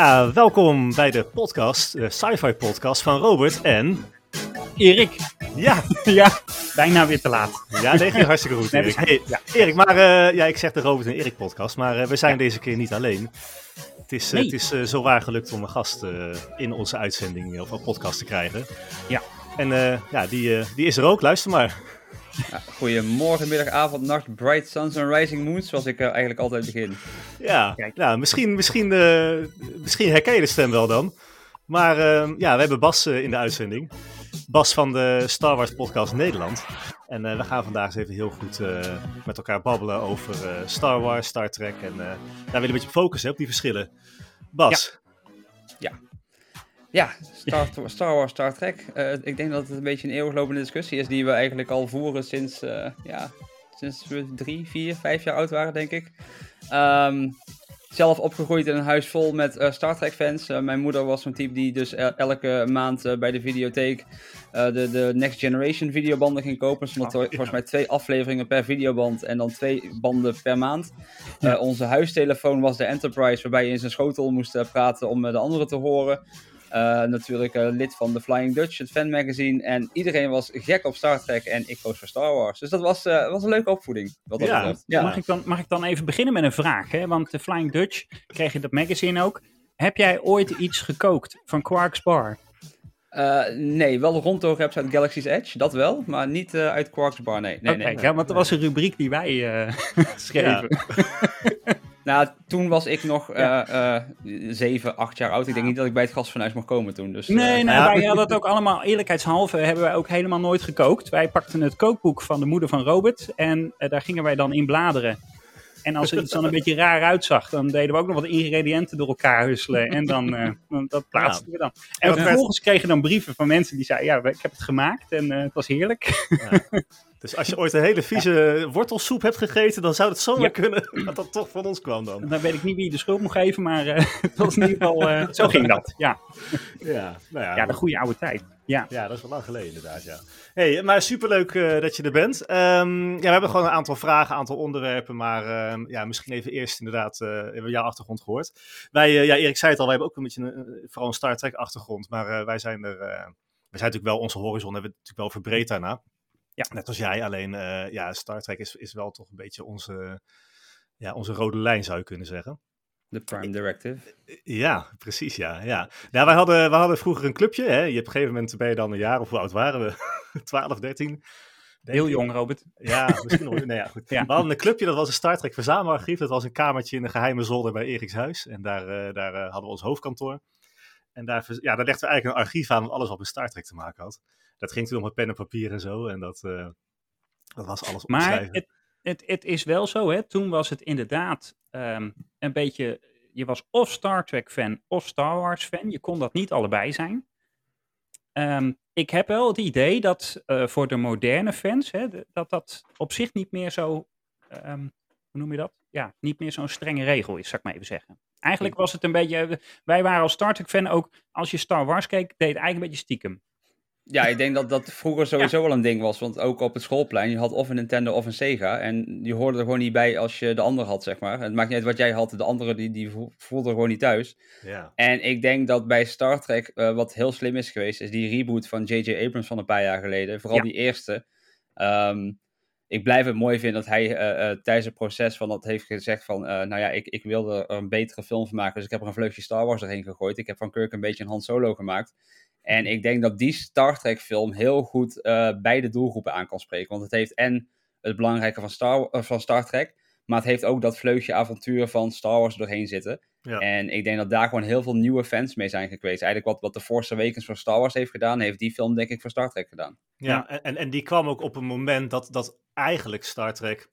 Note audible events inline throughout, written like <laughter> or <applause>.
Ja, welkom bij de podcast, de sci-fi podcast van Robert en... Erik. Ja, <laughs> Ja, bijna weer te laat. ja nee, ging hartstikke goed <laughs> Erik. Hey, ja. Erik, maar eh, ja, ik zeg de Robert en Erik podcast, maar eh, we zijn deze keer niet alleen. Het is, eh, Nee. het is zo waar gelukt om een gast in onze uitzending of een podcast te krijgen. Ja. En ja, die, die is er ook, luister maar. Ja, goedemorgen, middag, avond, nacht, bright suns and rising moons, zoals ik eh, eigenlijk altijd begin. Ja, Kijk. nou, misschien, misschien, eh, misschien herken je de stem wel dan. Maar eh, ja, we hebben Bas eh, in de uitzending. Bas van de Star Wars podcast Nederland. En eh, we gaan vandaag eens even heel goed eh, met elkaar babbelen over eh, Star Wars, Star Trek. En eh, daar willen we een beetje focussen op die verschillen. Bas, Ja, Star, Star Wars, Star Trek. Eh, ik denk dat het een beetje een eeuwiglopende discussie is die we eigenlijk al voeren sinds, eh, ja, sinds we drie, vier, vijf jaar oud waren, denk ik. Ehm, zelf opgegroeid in een huis vol met eh, Star Trek fans. Mijn moeder was zo'n type die dus el- elke maand bij de videotheek de, de Next Generation videobanden ging kopen. Er stonden Oh, volgens mij twee afleveringen per videoband en dan twee banden per maand. Ja. Onze huistelefoon was de Enterprise, waarbij je in zijn schotel moest praten om de anderen te horen. Eh, natuurlijk eh, lid van The Flying Dutch, het fanmagazine. En iedereen was gek op Star Trek en ik koos voor Star Wars. Dus dat was, eh, was een leuke opvoeding. Wat dat Ja. Ja. Mag, ik dan, mag ik dan even beginnen met een vraag? Hè? Want de Flying Dutch, kreeg je dat magazine ook. Heb jij ooit iets gekookt van Quark's Bar? Nee, wel ronddoorreps uit Galaxy's Edge, dat wel. Maar niet uit Quark's Bar, nee. nee, Oké, nee. ja, want dat was een rubriek die wij <laughs> schreven. Nou, toen was ik nog eh, eh, zeven, acht jaar oud. Ik denk niet dat ik bij het gastfornuis mocht komen toen. Dus, eh, Nee, nou, Ja. wij hadden het ook allemaal, eerlijkheidshalve, hebben wij ook helemaal nooit gekookt. Wij pakten het kookboek van de moeder van Robert en daar gingen wij dan in bladeren. En als er iets dan een beetje raar uitzag, dan deden we ook nog wat ingrediënten door elkaar husselen. En dan, eh, dan- dat plaatsten we dan. En dat vervolgens kregen we dan brieven van mensen die zeiden, ja, ik heb het gemaakt en eh, het was heerlijk. Dus als je ooit een hele vieze wortelsoep hebt gegeten, dan zou het zomaar Ja. kunnen <laughs> dat dat toch van ons kwam dan. Dan weet ik niet wie je de schuld moet geven, maar eh, <laughs> het was in ieder geval, eh, zo ging dat. Ja, Ja, nou ja, ja de goede oude tijd. Ja. Ja, dat is wel lang geleden inderdaad, ja. hey, maar superleuk eh dat je er bent. Ehm, ja, we hebben gewoon een aantal vragen, een aantal onderwerpen, maar ehm, ja, misschien even eerst inderdaad, we hebben jouw achtergrond gehoord. Wij, ja, Erik zei het al, wij hebben ook een beetje een, vooral een Star Trek achtergrond, maar wij zijn er, we zijn natuurlijk wel, onze horizon hebben we natuurlijk wel verbreed daarna. Ja. Net als jij, alleen eh, ja, Star Trek is, is wel toch een beetje onze, ja, onze rode lijn zou je kunnen zeggen. De Prime Directive. Ja, precies, ja. ja. Nou, wij hadden, we hadden vroeger een clubje. Hè? Je hebt op een gegeven moment ben je dan een jaar, of hoe oud waren we? <laughs> 12, 13? Denk Heel jong, Robert. Ja, misschien nog. Nee, ja, goed. <laughs> Ja. We hadden een clubje, dat was een Star Trek verzamelarchief. Dat was een kamertje in een geheime zolder bij Eriks huis. En daar, eh, daar eh, hadden we ons hoofdkantoor. En daar, ja, daar legden we eigenlijk een archief aan, van alles wat met Star Trek te maken had. Dat ging toen nog met pen en papier en zo. En dat, eh, dat was alles Maar opschrijven. het, het, het is wel zo, hè? toen was het inderdaad ehm, een beetje. Je was of Star Trek fan of Star Wars fan. Je kon dat niet allebei zijn. Ehm, ik heb wel het idee dat eh, voor de moderne fans, hè, dat dat op zich niet meer zo. ehm, hoe noem je dat? Ja, niet meer zo'n strenge regel is, zou ik maar even zeggen. Eigenlijk was het een beetje. Wij waren als Star Trek fan ook. Als je Star Wars keek, deed het eigenlijk een beetje stiekem. Ja, ik denk dat dat vroeger sowieso wel een ding was. Want ook op het schoolplein, je had of een Nintendo of een Sega. En je hoorde er gewoon niet bij als je de andere had, zeg maar. Het maakt niet uit wat jij had, de andere die, die vo- voelde er gewoon niet thuis. ja. En ik denk dat bij Star Trek, eh, wat heel slim is geweest, is die reboot van J.J. Abrams van een paar jaar geleden. Vooral Ja. die eerste. Ehm, ik blijf het mooi vinden dat hij eh, eh, tijdens het proces van dat heeft gezegd van, nou ja, ik, ik wilde er een betere film van maken, dus ik heb er een vleugje Star Wars erin gegooid. Ik heb van Kirk een beetje een Han Solo gemaakt. En ik denk dat die Star Trek film heel goed eh, beide doelgroepen aan kan spreken. Want het heeft en het belangrijke van Star, eh, van Star Trek, maar het heeft ook dat vleugje avontuur van Star Wars doorheen zitten. Ja. En ik denk dat daar gewoon heel veel nieuwe fans mee zijn geweest. Eigenlijk wat, wat The Force Awakens voor Star Wars heeft gedaan, heeft die film denk ik voor Star Trek gedaan. Ja, en, en, en die kwam ook op een moment dat, dat eigenlijk Star Trek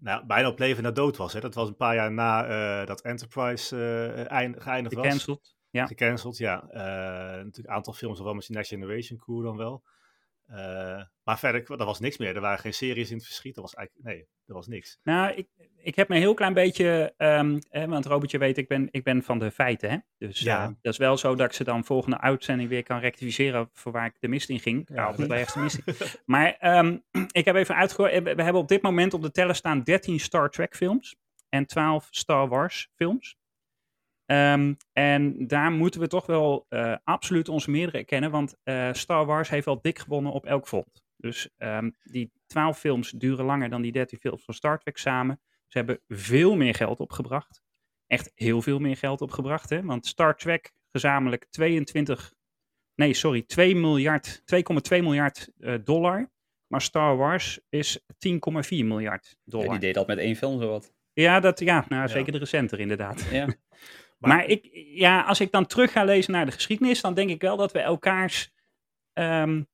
nou, bijna op leven na dood was. Hè? Dat was een paar jaar na eh, dat Enterprise eh, eind, geëindigd was. Gecanceld. Ja. Gecanceld, ja. Eh, natuurlijk een aantal films, wel met die Next Generation crew dan wel. Eh, maar verder, er was niks meer. Er waren geen series in het verschiet. Er was eigenlijk, nee, er was niks. Nou, ik, ik heb me een heel klein beetje, ehm, hè, want Robertje weet, ik ben, ik ben van de feiten. Hè? Dus Ja. eh, dat is wel zo dat ik ze dan volgende uitzending weer kan rectificeren voor waar ik de mist in ging. Ja, ergens de mist. <laughs> Maar ehm, ik heb even uitgehoord, we hebben op dit moment op de teller staan 13 Star Trek films en 12 Star Wars films. Ehm, en daar moeten we toch wel uh, absoluut onze meerdere erkennen, want uh, Star Wars heeft wel dik gewonnen op elk front. Dus um, die twaalf films duren langer dan die dertien films van Star Trek samen. Ze hebben veel meer geld opgebracht. Echt heel veel meer geld opgebracht. Hè? Want Star Trek gezamenlijk 22, nee sorry, 2 miljard, 2,2 miljard uh, dollar. Maar Star Wars is 10,4 miljard dollar. Ja, die deed dat met één film zowat. Ja, dat, ja nou, zeker de recenter inderdaad. Ja. <laughs> maar, maar, ik, ja, als ik dan terug ga lezen naar de geschiedenis, dan denk ik wel dat we elkaars... Um,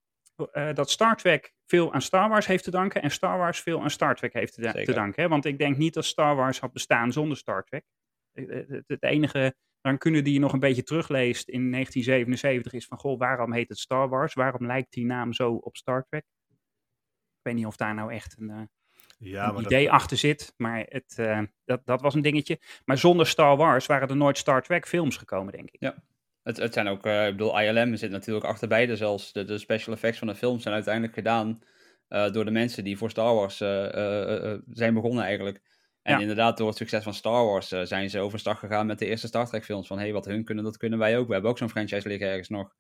uh, dat Star Trek veel aan Star Wars heeft te danken en Star Wars veel aan Star Trek heeft te, te danken. Hè? Want ik denk niet dat Star Wars had bestaan zonder Star Trek. Het, het enige rancune die je nog een beetje terugleest in 1977 is van, goh, waarom heet het Star Wars? Waarom lijkt die naam zo op Star Trek? Ik weet niet of daar nou echt een, ja, een idee achter zit, maar het, uh, dat, dat was een dingetje. Maar zonder Star Wars waren er nooit Star Trek films gekomen, denk ik. Ja. Het, het zijn ook, uh, ik bedoel, ILM zit natuurlijk achter beide zelfs. De, de special effects van de film zijn uiteindelijk gedaan uh, door de mensen die voor Star Wars uh, zijn begonnen eigenlijk. En ja. inderdaad, door het succes van Star Wars zijn ze overstag gegaan met de eerste Star Trek films. Van, hé, hey, wat hun kunnen, dat kunnen wij ook. We hebben ook zo'n franchise liggen ergens nog.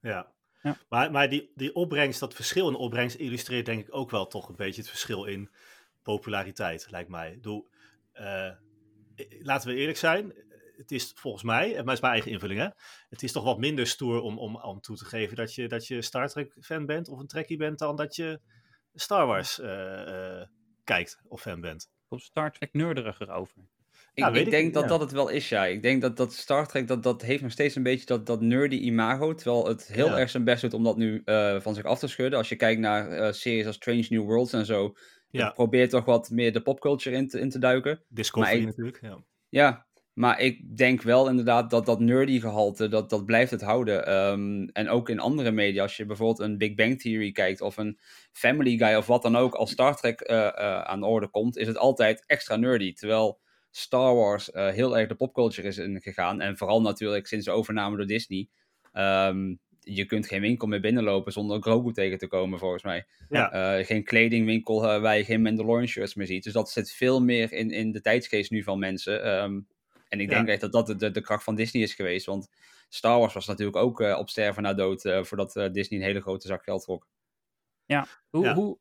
Ja, ja. Maar, maar die, die opbrengst, dat verschil in opbrengst illustreert denk ik ook wel toch een beetje het verschil in populariteit, lijkt mij. Doe, laten we eerlijk zijn, het is volgens mij, en dat is mijn eigen invulling, hè, het is toch wat minder stoer om, om, om toe te geven dat je, dat je Star Trek fan bent of een trekkie bent dan dat je Star Wars uh, uh, kijkt of fan bent. Of Star Trek nerderiger over. Ik, ja, ik denk ik, dat ja. dat het wel is, ja. Ik denk dat, dat Star Trek, dat, dat heeft nog steeds een beetje dat, dat nerdy imago. Terwijl het heel ja. erg zijn best doet om dat nu uh, van zich af te schudden. Als je kijkt naar uh, series als Strange New Worlds en zo. Ja. Probeert toch wat meer de popculture in te, in te duiken. Discovery ik, natuurlijk, ja. Ja, maar ik denk wel inderdaad dat dat nerdy gehalte, dat, dat blijft het houden. Um, en ook in andere media, als je bijvoorbeeld een Big Bang Theory kijkt of een Family Guy of wat dan ook, als Star Trek uh, uh, aan de orde komt, is het altijd extra nerdy. Terwijl Star Wars uh, heel erg de popculture is ingegaan. En vooral natuurlijk sinds de overname door Disney. Um, je kunt geen winkel meer binnenlopen zonder Grogu tegen te komen, volgens mij. Ja. geen kledingwinkel waar je geen Mandalorian shirts meer ziet. Dus dat zit veel meer in, in de tijdsgeest nu van mensen. Um, en ik denk ja. echt dat dat de, de, kracht van Disney is geweest. Want Star Wars was natuurlijk ook uh, op sterven na dood uh, voordat uh, Disney een hele grote zak geld trok. Ja, hoe, ja. hoe,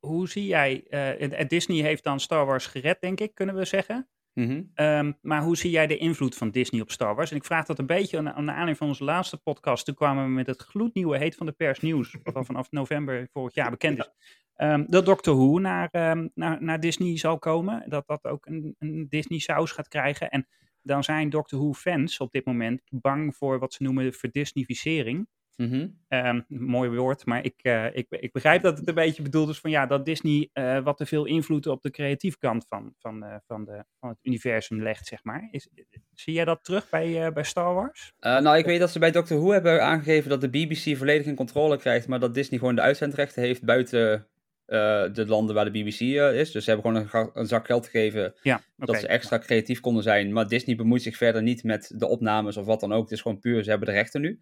hoe zie jij, en Disney heeft dan Star Wars gered, denk ik, kunnen we zeggen. Mm -hmm. um, maar hoe zie jij de invloed van Disney op Star Wars? En ik vraag dat een beetje aan, aan de aanleiding van onze laatste podcast. Toen kwamen we met het gloednieuwe heet van de pers nieuws, <laughs> wat vanaf november vorig jaar bekend is. Um, dat Doctor Who naar, um, naar, naar Disney zal komen. Dat dat ook een, een Disney saus gaat krijgen. En dan zijn Doctor Who fans op dit moment bang voor wat ze noemen verdisnificering. Mm -hmm. um, mooi woord, maar ik, uh, ik, ik begrijp dat het een beetje bedoeld is van ja, dat Disney uh, wat te veel invloed op de creatieve kant van, van, uh, van, de, van het universum legt, zeg maar. Is, zie jij dat terug bij, bij Star Wars? nou, ik weet dat ze bij Doctor Who hebben aangegeven dat de BBC volledig in controle krijgt, maar dat Disney gewoon de uitzendrechten heeft buiten de landen waar de BBC is. Dus ze hebben gewoon een, een zak geld gegeven ja, okay. dat ze extra creatief konden zijn. Maar Disney bemoeit zich verder niet met de opnames of wat dan ook. Het is gewoon puur, ze hebben de rechten nu.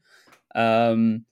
Um,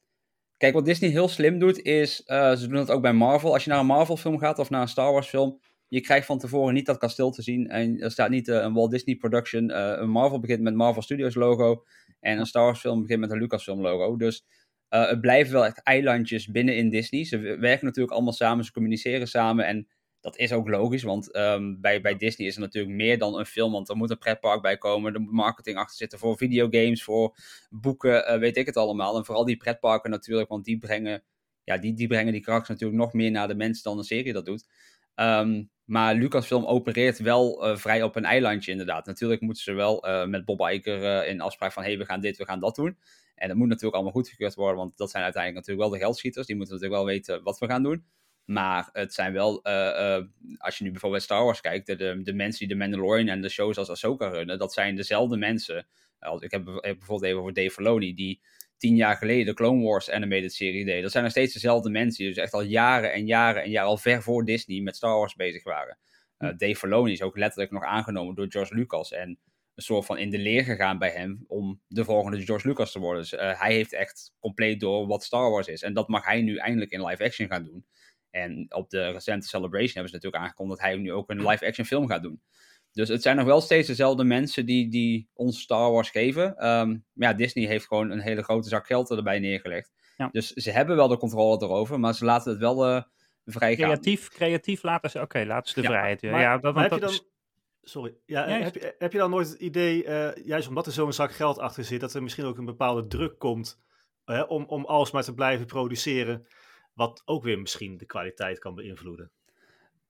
kijk, wat Disney heel slim doet, is, uh, ze doen dat ook bij Marvel. Als je naar een Marvel film gaat of naar een Star Wars film, je krijgt van tevoren niet dat kasteel te zien. En er staat niet een Walt Disney production. een Marvel begint met Marvel Studios logo. En een Star Wars film begint met een Lucasfilm logo. Dus het blijven wel echt eilandjes binnen in Disney. Ze werken natuurlijk allemaal samen, ze communiceren samen. En dat is ook logisch, want um, bij, bij Disney is er natuurlijk meer dan een film. Want er moet een pretpark bij komen, er moet marketing achter zitten voor videogames, voor boeken, uh, weet ik het allemaal. En vooral die pretparken natuurlijk, want die brengen, ja, die, die brengen die karakters natuurlijk nog meer naar de mensen dan een serie dat doet. Um, maar Lucasfilm opereert wel uh, vrij op een eilandje inderdaad. Natuurlijk moeten ze wel uh, met Bob Iger uh, in afspraak van... hé, hey, we gaan dit, we gaan dat doen. En dat moet natuurlijk allemaal goedgekeurd worden... want dat zijn uiteindelijk natuurlijk wel de geldschieters. Die moeten natuurlijk wel weten wat we gaan doen. Maar het zijn wel... als je nu bijvoorbeeld Star Wars kijkt... De, de, mensen die de Mandalorian en de shows als Ahsoka runnen... dat zijn dezelfde mensen. ik heb, heb bijvoorbeeld even over Dave Filoni... die tien jaar geleden de Clone Wars animated serie deed. Dat zijn nog steeds dezelfde mensen die dus echt al jaren en jaren en jaren al ver voor Disney met Star Wars bezig waren. Uh, Dave Filoni is ook letterlijk nog aangenomen door George Lucas en een soort van in de leer gegaan bij hem om de volgende George Lucas te worden. Dus uh, hij heeft echt compleet door wat Star Wars is. En dat mag hij nu eindelijk in live action gaan doen. En op de recente Celebration hebben ze natuurlijk aangekondigd dat hij nu ook een live action film gaat doen. Dus het zijn nog wel steeds dezelfde mensen die, die ons Star Wars geven. Ehm, maar ja, Disney heeft gewoon een hele grote zak geld erbij neergelegd. Ja. Dus ze hebben wel de controle erover, maar ze laten het wel uh, vrij gaan. Creatief, creatief laten ze, oké, laten ze de Ja, vrijheid. Ja, maar- ja, dat, want heb dat is- Sorry. Ja, Ja, heb, je, heb je dan nooit het idee, eh, juist omdat er zo'n zak geld achter zit, dat er misschien ook een bepaalde druk komt eh, om, om alsmaar te blijven produceren, wat ook weer misschien de kwaliteit kan beïnvloeden?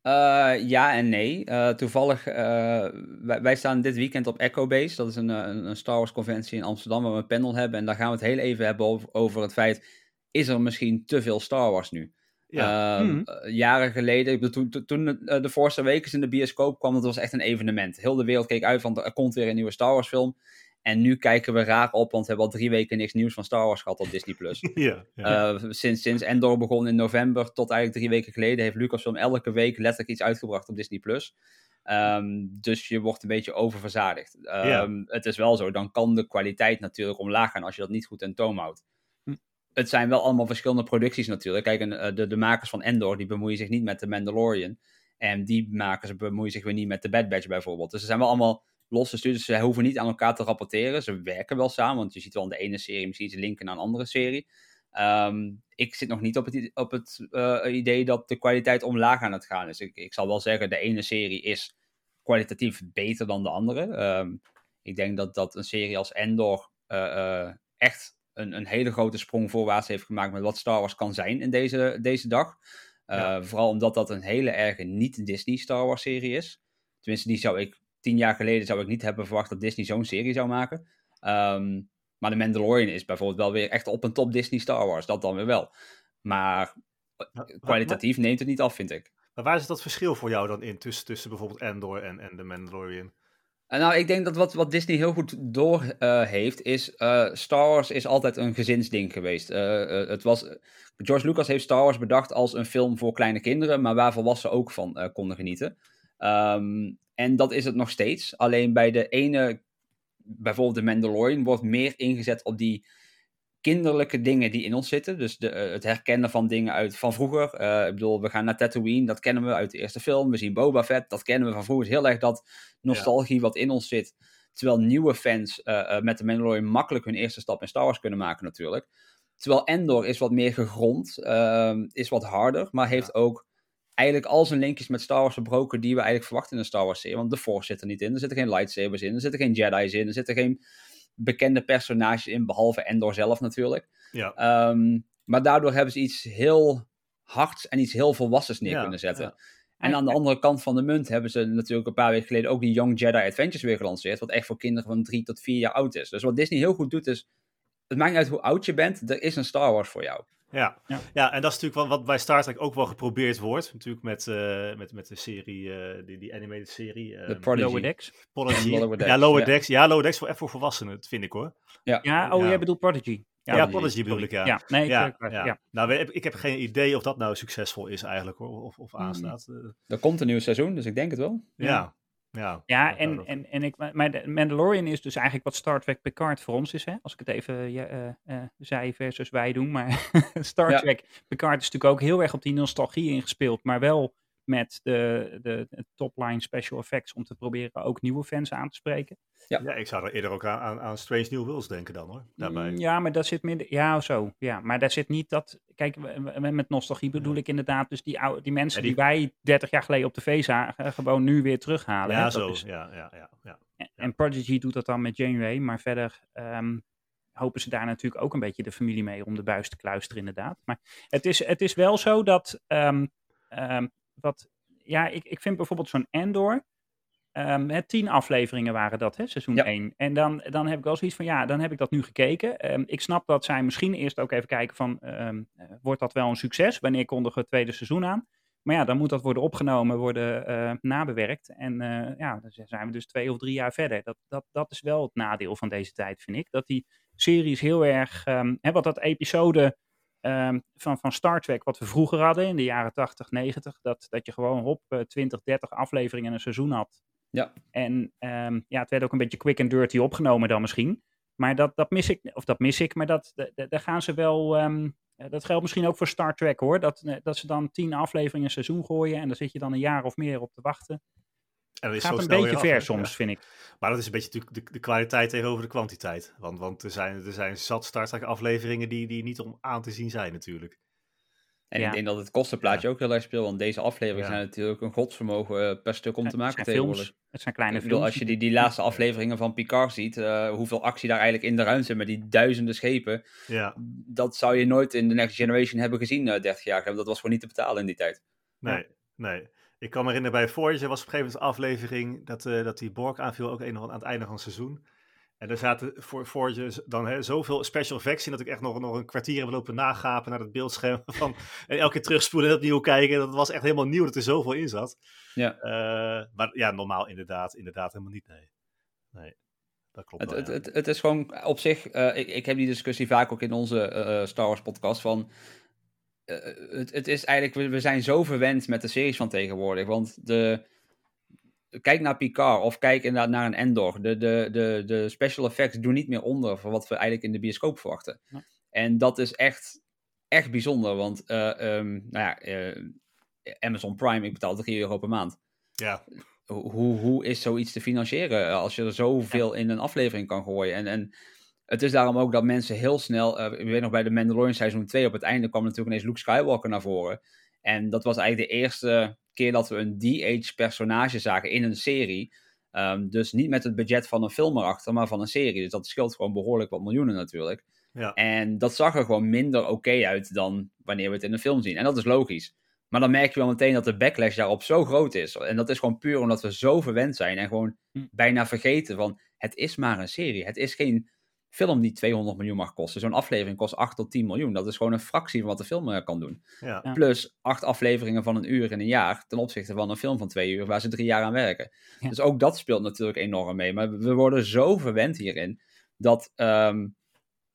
Eh, ja en nee. Eh, toevallig, eh, wij, wij staan dit weekend op Echo Base. Dat is een, een, een Star Wars conventie in Amsterdam waar we een panel hebben. En daar gaan we het heel even hebben over, over het feit, is er misschien te veel Star Wars nu? Ja, Ehm, eh, jaren geleden, toen, toen de Force Awakens in de bioscoop kwam, dat was echt een evenement. Heel de wereld keek uit van, er komt weer een nieuwe Star Wars film. En nu kijken we raar op, want we hebben al drie weken niks nieuws van Star Wars gehad op Disney+. Plus. <laughs> ja, ja. Eh, sinds, sinds Endor begon in november tot eigenlijk drie weken geleden heeft Lucasfilm elke week letterlijk iets uitgebracht op Disney+. Plus. Ehm, dus je wordt een beetje oververzadigd. Ehm, Het is wel zo, dan kan de kwaliteit natuurlijk omlaag gaan als je dat niet goed in toom houdt. Hm. Het zijn wel allemaal verschillende producties natuurlijk. Kijk, en, eh, de, de makers van Endor die bemoeien zich niet met de Mandalorian. En die makers bemoeien zich weer niet met de Bad Batch bijvoorbeeld. Dus ze zijn wel allemaal losse studios. Ze hoeven niet aan elkaar te rapporteren. Ze werken wel samen, want je ziet wel in de ene serie misschien iets linken naar een andere serie. Ehm, ik zit nog niet op het, op het eh, idee dat de kwaliteit omlaag aan het gaan is. Ik, ik zal wel zeggen, de ene serie is kwalitatief beter dan de andere. Ehm, ik denk dat, dat een serie als Endor eh, eh, echt een, een hele grote sprong voorwaarts heeft gemaakt met wat Star Wars kan zijn in deze, deze dag. Ja. Vooral omdat dat een hele erge niet-Disney Star Wars serie is. Tenminste, die zou ik tien jaar geleden zou ik niet hebben verwacht dat Disney zo'n serie zou maken. Ehm, maar de Mandalorian is bijvoorbeeld wel weer echt op een top Disney Star Wars. Dat dan weer wel. Maar kwalitatief neemt het niet af, vind ik. Maar waar is dat verschil voor jou dan in tussen, tussen bijvoorbeeld Endor en, en de Mandalorian? En nou, ik denk dat wat, wat Disney heel goed door eh, heeft, is uh, Star Wars is altijd een gezinsding geweest. Uh, het was, George Lucas heeft Star Wars bedacht als een film voor kleine kinderen, maar waar volwassenen ook van konden genieten. Um, en dat is het nog steeds. Alleen bij de ene, bijvoorbeeld de Mandalorian, wordt meer ingezet op die kinderlijke dingen die in ons zitten. Dus de, uh, het herkennen van dingen uit van vroeger. Uh, ik bedoel, we gaan naar Tatooine, dat kennen we uit de eerste film. We zien Boba Fett, dat kennen we van vroeger. Het is heel erg dat nostalgie ja. wat in ons zit. Terwijl nieuwe fans uh, met de Mandalorian makkelijk hun eerste stap in Star Wars kunnen maken natuurlijk. Terwijl Endor is wat meer gegrond, ehm, is wat harder, maar heeft ja. ook eigenlijk al zijn linkjes met Star Wars verbroken die we eigenlijk verwachten in een Star Wars serie. Want de Force zit er niet in, er zitten geen lightsabers in, er zitten geen Jedi's in, er zitten geen bekende personages in, behalve Endor zelf natuurlijk. Ja. Um, maar daardoor hebben ze iets heel hards en iets heel volwassens neer Ja, kunnen zetten. ja. En aan de andere kant van de munt hebben ze natuurlijk een paar weken geleden ook die Young Jedi Adventures weer gelanceerd. Wat echt voor kinderen van drie tot vier jaar oud is. Dus wat Disney heel goed doet is, het maakt niet uit hoe oud je bent, er is een Star Wars voor jou. Ja. Ja. Ja. en dat is natuurlijk wat, wat bij Star Trek ook wel geprobeerd wordt. Natuurlijk met, uh, met, met de serie, uh, die, die animated serie. De Um, Prodigy. Lower Decks. Prodigy. Lower Decks, ja, Lower. Decks. Ja, Lower Decks voor, echt voor volwassenen, dat vind ik hoor. Ja, Ja, oh, Ja. jij bedoelt Prodigy. Ja, Prodigy. Prodigy bedoel ik, ja. Ja, nee, ik, ja, ik- ja. ja. Nou, ik heb geen idee of dat nou succesvol is eigenlijk hoor, of, of Hmm. aanstaat. Er komt een nieuw seizoen, dus ik denk het wel. ja. Ja, Ja, en, en, en ik, maar de Mandalorian is dus eigenlijk wat Star Trek Picard voor ons is. Hè? Als ik het even ja, eh, eh, zij versus wij doen. Maar <laughs> Star Ja. Trek Picard is natuurlijk ook heel erg op die nostalgie ingespeeld. Maar wel met de, de, de topline special effects om te proberen ook nieuwe fans aan te spreken. Ja. ja, ik zou er eerder ook aan, aan, aan Strange New Worlds denken dan hoor. Daarbij. Mm, Ja, maar daar zit minder. Ja, zo. Ja, maar daar zit niet dat. Kijk, met nostalgie bedoel ik inderdaad. Dus die, oude, die mensen Ja, die- die wij 30 jaar geleden op tv zagen, gewoon nu weer terughalen. ja, Dat zo. is- Ja, ja, ja, ja. en- En Prodigy doet dat dan met Janeway, maar verder ehm, hopen ze daar natuurlijk ook een beetje de familie mee om de buis te kluisteren, inderdaad. Maar het is, het is wel zo dat, ehm, ehm, wat, ja, ik, ik vind bijvoorbeeld zo'n Endor, ehm, hè, tien afleveringen waren dat, hè, seizoen Ja. 1. En dan, dan heb ik wel zoiets van, ja, dan heb ik dat nu gekeken. Ehm, ik snap dat zij misschien eerst ook even kijken van, ehm, eh, wordt dat wel een succes? Wanneer kondigen we het tweede seizoen aan? Maar ja, dan moet dat worden opgenomen, worden eh, nabewerkt. En eh, ja, dan zijn we dus twee of drie jaar verder. Dat, dat, dat is wel het nadeel van deze tijd, vind ik. Dat die series heel erg, hè, wat dat episode ehm, van, van Star Trek, wat we vroeger hadden in de jaren 80, 90, dat, dat je gewoon hop eh, 20, 30 afleveringen in een seizoen had. Ja. En ehm, ja, het werd ook een beetje quick and dirty opgenomen dan misschien. Maar dat, dat mis ik, of dat mis ik, maar dat, da- da- daar gaan ze wel, ehm, eh, dat geldt misschien ook voor Star Trek hoor. Dat, eh, dat ze dan tien afleveringen een seizoen gooien en daar zit je dan een jaar of meer op te wachten. En dat is gaat zo een beetje af, ver soms, Ja. vind ik. Maar dat is een beetje natuurlijk de, de kwaliteit tegenover de kwantiteit. Want, want er, zijn, er zijn zat Star Trek afleveringen die, die niet om aan te zien zijn natuurlijk. En Ja. ik denk dat het kostenplaatje ook heel erg speelt, want deze afleveringen Ja. zijn natuurlijk een godsvermogen eh, per stuk om te het maken zijn tegenwoordig. films, het zijn kleine Ik bedoel, films. als je die, die laatste afleveringen van Picard ziet, eh, hoeveel actie daar eigenlijk in de ruimte zit met die duizenden schepen, Ja, dat zou je nooit in de Next Generation hebben gezien eh 30 jaar geleden. Dat was gewoon niet te betalen in die tijd. nee, nee. Ik kan me herinneren bij Voyager was op een gegeven moment aflevering dat, eh, dat die Borg aanviel, ook een, aan het einde van het seizoen. En er zaten voor z- dan hè, zoveel special effects in dat ik echt nog, nog een kwartier heb lopen nagapen naar het beeldscherm. <laughs> Van, en elke keer terugspoelen en opnieuw kijken. Dat was echt helemaal nieuw dat er zoveel in zat. Ja. Eh, maar ja, normaal inderdaad, inderdaad helemaal niet, nee. Nee, dat klopt Het, wel, het, ja. het, het is gewoon op zich, eh, ik, ik heb die discussie vaak ook in onze Star Wars podcast van, het, het is eigenlijk, we, zijn zo verwend met de series van tegenwoordig, want de, kijk naar Picard of kijk inderdaad naar een Endor, de, de, de, de special effects doen niet meer onder voor wat we eigenlijk in de bioscoop verwachten. Ja. En dat is echt, echt bijzonder, want eh, ehm, nou ja, eh, Amazon Prime, ik betaal 3 euro per maand Ja, hoe, hoe- is zoiets te financieren eh, als je er zoveel in een aflevering kan gooien? En, en het is daarom ook dat mensen heel snel, eh, ik weet nog bij de Mandalorian seizoen 2, op het einde kwam natuurlijk ineens Luke Skywalker naar voren. En dat was eigenlijk de eerste keer dat we een DH personage zagen in een serie. Ehm, dus niet met het budget van een film erachter, maar van een serie. Dus dat scheelt gewoon behoorlijk wat miljoenen natuurlijk. ja. En dat zag er gewoon minder oké uit dan wanneer we het in een film zien. En dat is logisch. Maar dan merk je wel meteen dat de backlash daarop zo groot is. En dat is gewoon puur omdat we zo verwend zijn en gewoon Hm. bijna vergeten van het is maar een serie. Het is geen film die 200 miljoen mag kosten. Zo'n aflevering kost 8 tot 10 miljoen. Dat is gewoon een fractie van wat de film eh, kan doen. ja. Plus acht afleveringen van een uur in een jaar ten opzichte van een film van twee uur waar ze drie jaar aan werken. Ja. Dus ook dat speelt natuurlijk enorm mee. Maar we worden zo verwend hierin dat ehm,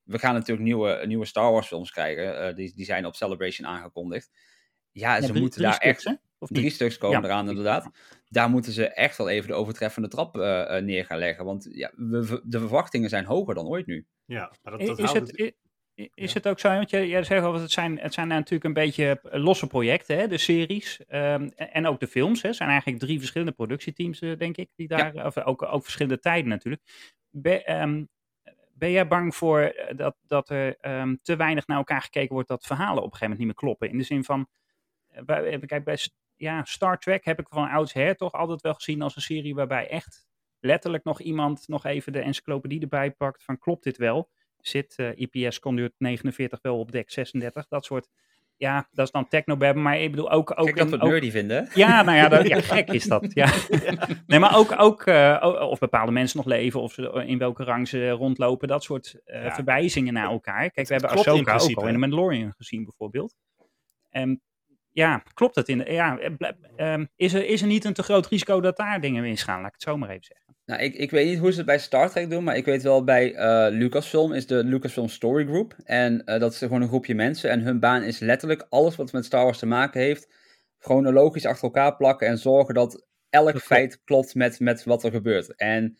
we gaan natuurlijk nieuwe, nieuwe Star Wars films krijgen. Eh, die, die zijn op Celebration aangekondigd. Ja, Ja, ze moeten daar stuks, echt hè? Of drie niet? stuks komen Ja. eraan inderdaad. Daar moeten ze echt wel even de overtreffende trap eh, eh, neer gaan leggen. Want ja, we, de verwachtingen zijn hoger dan ooit nu. ja. Maar dat, Is, het, i- is het ook zo, want jij, jij zegt al, het zijn, het zijn natuurlijk een beetje losse projecten, hè, de series ehm, en ook de films. Het zijn eigenlijk drie verschillende productieteams, eh, denk ik, die daar, of ook, ook verschillende tijden natuurlijk. Ben, ehm, ben jij bang voor eh, dat, dat er ehm, te weinig naar elkaar gekeken wordt, dat verhalen op een gegeven moment niet meer kloppen? In de zin van, eh, bij, kijk, bij ja, Star Trek heb ik van oudsher toch altijd wel gezien als een serie waarbij echt letterlijk nog iemand nog even de encyclopedie erbij pakt van klopt dit wel? Zit IPS conduit 49 wel op dek 36? Dat soort, ja, dat is dan technobab, maar ik bedoel ook... ook Kijk dat we ook- nerdy vinden. ja, nou ja, dat, <laughs> ja, gek is dat. Ja. <laughs> Nee, maar ook, ook eh, of bepaalde mensen nog leven, of ze, in welke rang ze rondlopen, dat soort eh, Ja. verwijzingen naar elkaar. Kijk, we hebben klopt Ahsoka ook al in de? Mandalorian gezien, bijvoorbeeld. En ja, klopt het in de, ja, eh, ehm, is, er, is er niet een te groot risico dat daar dingen misgaan? Laat ik het zo maar even zeggen. Nou, ik, ik weet niet hoe ze het bij Star Trek doen, maar ik weet wel bij eh, Lucasfilm is de Lucasfilm Story Group. En eh, dat is gewoon een groepje mensen en hun baan is letterlijk alles wat met Star Wars te maken heeft, chronologisch achter elkaar plakken en zorgen dat elk feit klopt met, met wat er gebeurt. En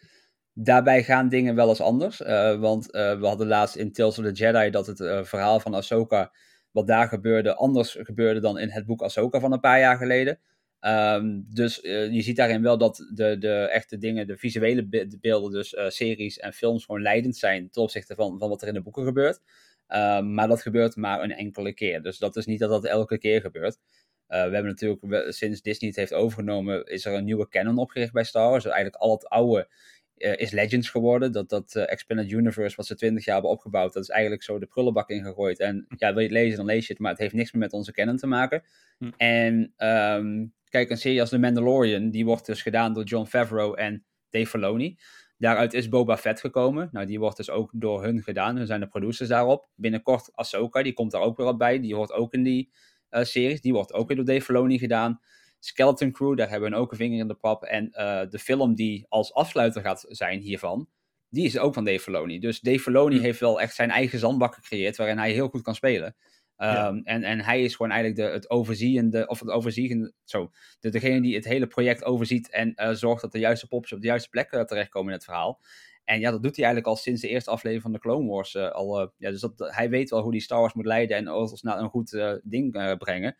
daarbij gaan dingen wel eens anders, want we hadden laatst in Tales of the Jedi dat het verhaal van Ahsoka, wat daar gebeurde, anders gebeurde dan in het boek Ahsoka van een paar jaar geleden. Ehm, dus eh, je ziet daarin wel dat de, de echte dingen, de visuele de beelden, dus eh, series en films, gewoon leidend zijn ten opzichte van, van wat er in de boeken gebeurt. Ehm, maar dat gebeurt maar een enkele keer. Dus dat is niet dat dat elke keer gebeurt. Eh, we hebben natuurlijk, sinds Disney het heeft overgenomen, is er een nieuwe canon opgericht bij Star Wars. Dus eigenlijk al het oude eh, is Legends geworden. Dat, dat eh, Expanded Universe, wat ze twintig jaar hebben opgebouwd, dat is eigenlijk zo de prullenbak ingegooid. En ja, wil je het lezen, dan lees je het, maar het heeft niks meer met onze canon te maken. Hm. En ehm, kijk, een serie als The Mandalorian, die wordt dus gedaan door John Favreau en Dave Filoni. Daaruit is Boba Fett gekomen. Nou, die wordt dus ook door hun gedaan. Hun zijn de producers daarop. Binnenkort Ahsoka, die komt daar ook weer op bij. Die hoort ook in die eh, series. Die wordt ook weer door Dave Filoni gedaan. Skeleton Crew, daar hebben we ook een vinger in de pap. En eh, de film die als afsluiter gaat zijn hiervan, die is ook van Dave Filoni. Dus Dave Filoni Hm. heeft wel echt zijn eigen zandbak gecreëerd, waarin hij heel goed kan spelen. Ja. Ehm, en, en hij is gewoon eigenlijk de, het overziende, of het overziende, zo, de, degene die het hele project overziet en eh, zorgt dat de juiste popjes op de juiste plek eh, terechtkomen in het verhaal. En ja, dat doet hij eigenlijk al sinds de eerste aflevering van de Clone Wars. al, ja, dus dat, hij weet wel hoe die Star Wars moet leiden en ons naar een goed ding brengen.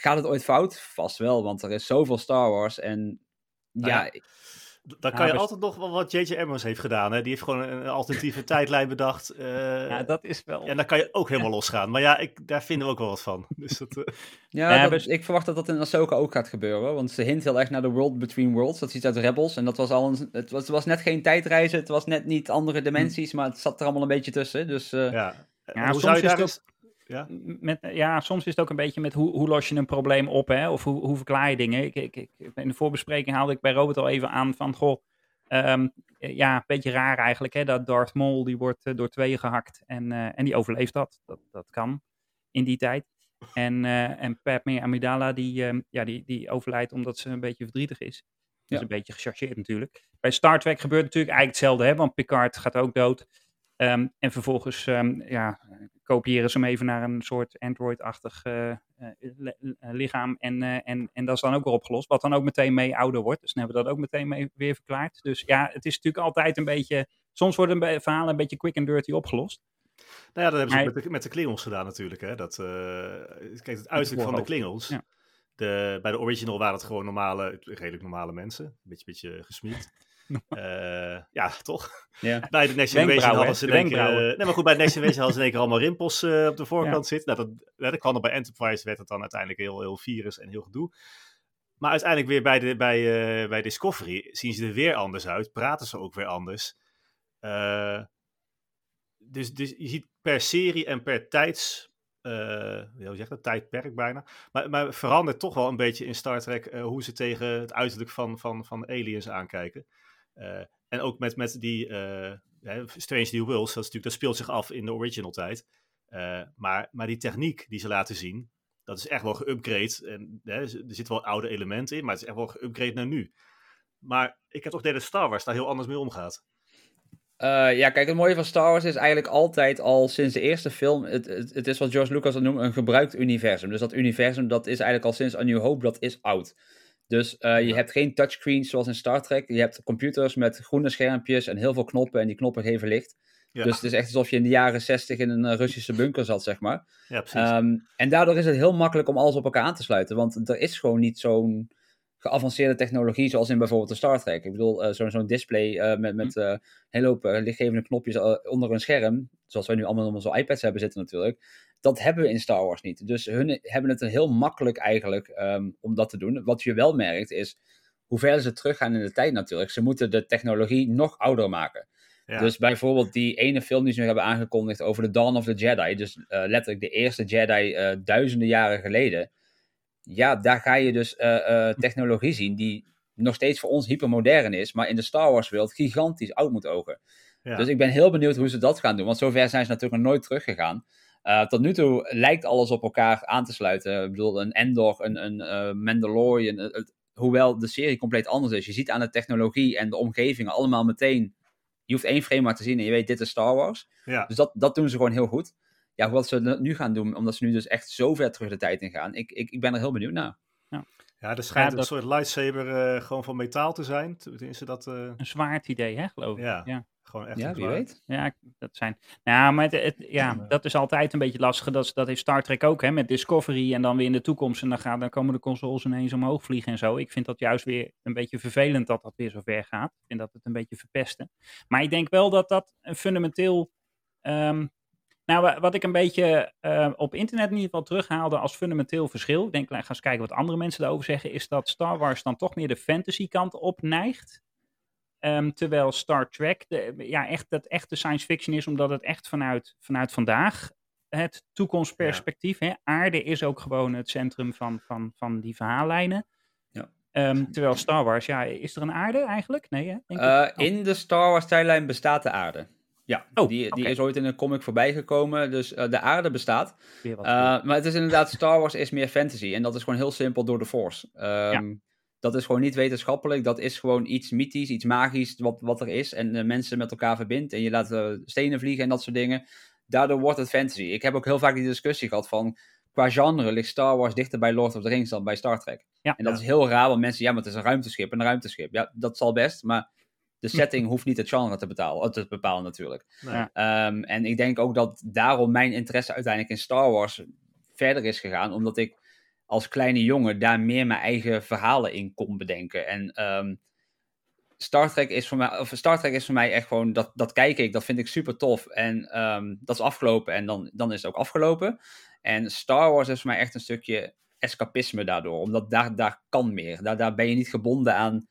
Gaat het ooit fout? Vast wel, want er is zoveel Star Wars en Nou ja, Dan kan je altijd nog wel wat J.J. Abrams heeft gedaan. Hè? Die heeft gewoon een, alternatieve <laughs> tijdlijn bedacht. eh, Ja, dat is wel... En dan kan je ook helemaal losgaan. Maar ja, ik, daar vinden we ook wel wat van. Dus dat, eh, <laughs> ja, Ja, dat- best- ik verwacht dat dat in Ahsoka ook gaat gebeuren. Want ze hint heel erg naar de World Between Worlds. Dat is iets uit Rebels. En dat was al een, het, was, het was net geen tijdreizen. Het was net niet andere dimensies. Maar het zat er allemaal een beetje tussen. Dus eh, ja. Ja, Hoe zou je daar eens... Ja? met, ja, soms is het ook een beetje met hoe, hoe los je een probleem op, hè? Of hoe, hoe verklaar je dingen. Ik, ik, ik, in de voorbespreking haalde ik bij Robert al even aan van, goh, ehm, ja, een beetje raar eigenlijk, hè? Dat Darth Maul, die wordt eh, door tweeën gehakt en, eh, en die overleeft dat. dat. Dat kan in die tijd. En, eh en Padme Amidala, die, ehm, ja, die, die overlijdt omdat ze een beetje verdrietig is. Dat Ja. is een beetje gechargeerd natuurlijk. Bij Star Trek gebeurt natuurlijk eigenlijk hetzelfde, hè? Want Picard gaat ook dood. Ehm, en vervolgens ehm, ja, kopiëren ze hem even naar een soort Android-achtig eh, eh, eh, lichaam. En, en, en dat is dan ook weer opgelost. Wat dan ook meteen mee ouder wordt. Dus dan hebben we dat ook meteen mee weer verklaard. Dus ja, het is natuurlijk altijd een beetje. Soms worden be- verhalen een beetje quick and dirty opgelost. Nou ja, dat hebben ze Maar- met de, met de Klingons gedaan natuurlijk. Hè? Dat, kijk, het uiterlijk van de. Ja. De, bij de original waren het gewoon normale, redelijk normale mensen. Een beetje, beetje gesmied. <laughs> Eh, ja, toch? ja. <laughs> Bij de Next Generation hadden ze in De één keer... eh, nee, maar goed, bij de Next Generation hadden ze in één keer allemaal rimpels eh, op de voorkant zitten. Nou, dat, ja, dat kwam er bij Enterprise, werd het dan uiteindelijk heel, heel virus en heel gedoe. Maar uiteindelijk weer bij, de, bij, bij Discovery zien ze er weer anders uit. Praten ze ook weer anders. Dus, dus je ziet per serie en per tijds... hoe zeg je dat? Tijdperk bijna. Maar, maar verandert toch wel een beetje in Star Trek hoe ze tegen het uiterlijk van, van, van aliens aankijken. Eh, en ook met, met die eh, Strange New Worlds, dat, natuurlijk, dat speelt zich af in de original tijd. Eh, maar, maar die techniek die ze laten zien, dat is echt wel geüpgrade. En, er zitten wel oude elementen in, maar het is echt wel geüpgrade naar nu. Maar ik heb toch dat Star Wars daar heel anders mee omgaat. Ja, kijk, het mooie van Star Wars is eigenlijk altijd al sinds de eerste film. Het, het, het is wat George Lucas al noemt een gebruikt universum. Dus dat universum, dat is eigenlijk al sinds A New Hope, dat is oud. Dus eh, je Ja. hebt geen touchscreens zoals in Star Trek. Je hebt computers met groene schermpjes en heel veel knoppen. En die knoppen geven licht. Ja, Dus het is echt alsof je in de jaren 60 in een eh, Russische bunker zat, zeg maar. ja precies. Ehm, en daardoor is het heel makkelijk om alles op elkaar aan te sluiten. Want er is gewoon niet zo'n geavanceerde technologie zoals in bijvoorbeeld de Star Trek. Ik bedoel, eh, zo'n display met, met eh, een hele hoop lichtgevende knopjes onder een scherm. Zoals wij nu allemaal op onze iPads hebben zitten natuurlijk. Dat hebben we in Star Wars niet. Dus hun hebben het heel makkelijk eigenlijk ehm, om dat te doen. Wat je wel merkt is hoe verder ze teruggaan in de tijd natuurlijk. Ze moeten de technologie nog ouder maken. ja. Dus bijvoorbeeld die ene film die ze nu hebben aangekondigd over de Dawn of the Jedi. Dus eh, letterlijk de eerste Jedi eh, duizenden jaren geleden. Ja, daar ga je dus eh, technologie zien die nog steeds voor ons hypermodern is. Maar in de Star Wars wereld gigantisch oud moet ogen. ja. Dus ik ben heel benieuwd hoe ze dat gaan doen. Want zover zijn ze natuurlijk nog nooit teruggegaan. Eh, tot nu toe lijkt alles op elkaar aan te sluiten. Ik bedoel, een Endor, een, een eh, Mandalorian. het- hoewel de serie compleet anders is. Je ziet aan de technologie en de omgevingen allemaal meteen. Je hoeft één frame maar te zien en je weet, dit is Star Wars. ja. Dus dat, dat doen ze gewoon heel goed. Ja, wat ze nu gaan doen, omdat ze nu dus echt zo ver terug de tijd in gaan. Ik, ik, ik ben er heel benieuwd naar. ja, er schijnt Ja, dat- een soort lightsaber eh, gewoon van metaal te zijn. Tenminste, dat... eh, Een zwaard idee, hè, geloof ik. Ja. ja. Gewoon echt Ja, wie weet. Ja, dat zijn. Nou, maar het, het- ja, dat is altijd een beetje lastig. Dat, dat heeft Star Trek ook, hè, met Discovery en dan weer in de toekomst. En dan, gaan, dan komen de consoles ineens omhoog vliegen en zo. Ik vind dat juist weer een beetje vervelend dat dat weer zo ver gaat. Ik vind dat het een beetje verpesten. Maar ik denk wel dat dat een fundamenteel. ehm, nou, wa- wat ik een beetje eh, op internet in ieder geval terughaalde als fundamenteel verschil. Ik denk, ga eens kijken wat andere mensen daarover zeggen. Is dat Star Wars dan toch meer de fantasy kant op neigt. Ehm, terwijl Star Trek de, ja, echt dat echte science fiction is, omdat het echt vanuit, vanuit vandaag het toekomstperspectief. Hè, aarde is ook gewoon het centrum van, van, van die verhaallijnen. Ja. Ehm, terwijl Star Wars, ja, is er een aarde eigenlijk? Nee, hè? Denk? Eh, Oh, In de Star Wars tijdlijn bestaat de aarde. Ja, Oh, die, is ooit in een comic voorbij gekomen. Dus eh, de aarde bestaat. wat Eh, maar het is inderdaad, Star Wars is meer fantasy. En dat is gewoon heel simpel door de Force. Ehm, Dat is gewoon niet wetenschappelijk. Dat is gewoon iets mythisch, iets magisch wat, wat er is. En eh, mensen met elkaar verbindt. En je laat eh, stenen vliegen en dat soort dingen. Daardoor wordt het fantasy. Ik heb ook heel vaak die discussie gehad van... Qua genre ligt Star Wars dichter bij Lord of the Rings dan bij Star Trek. Ja. en dat Ja. is heel raar, want mensen... Ja, maar het is een ruimteschip, een ruimteschip. Ja, dat zal best, maar... De setting hoeft niet het genre te, betalen, eh, te bepalen natuurlijk. Ja. Ehm, en ik denk ook dat daarom mijn interesse uiteindelijk in Star Wars verder is gegaan. Omdat ik als kleine jongen daar meer mijn eigen verhalen in kon bedenken. En ehm, Star Trek is voor mij, of Star Trek is voor mij echt gewoon, dat, dat kijk ik, dat vind ik super tof. En ehm, dat is afgelopen en dan, dan is het ook afgelopen. En Star Wars is voor mij echt een stukje escapisme daardoor, omdat daar, daar kan meer. Daar, daar ben je niet gebonden aan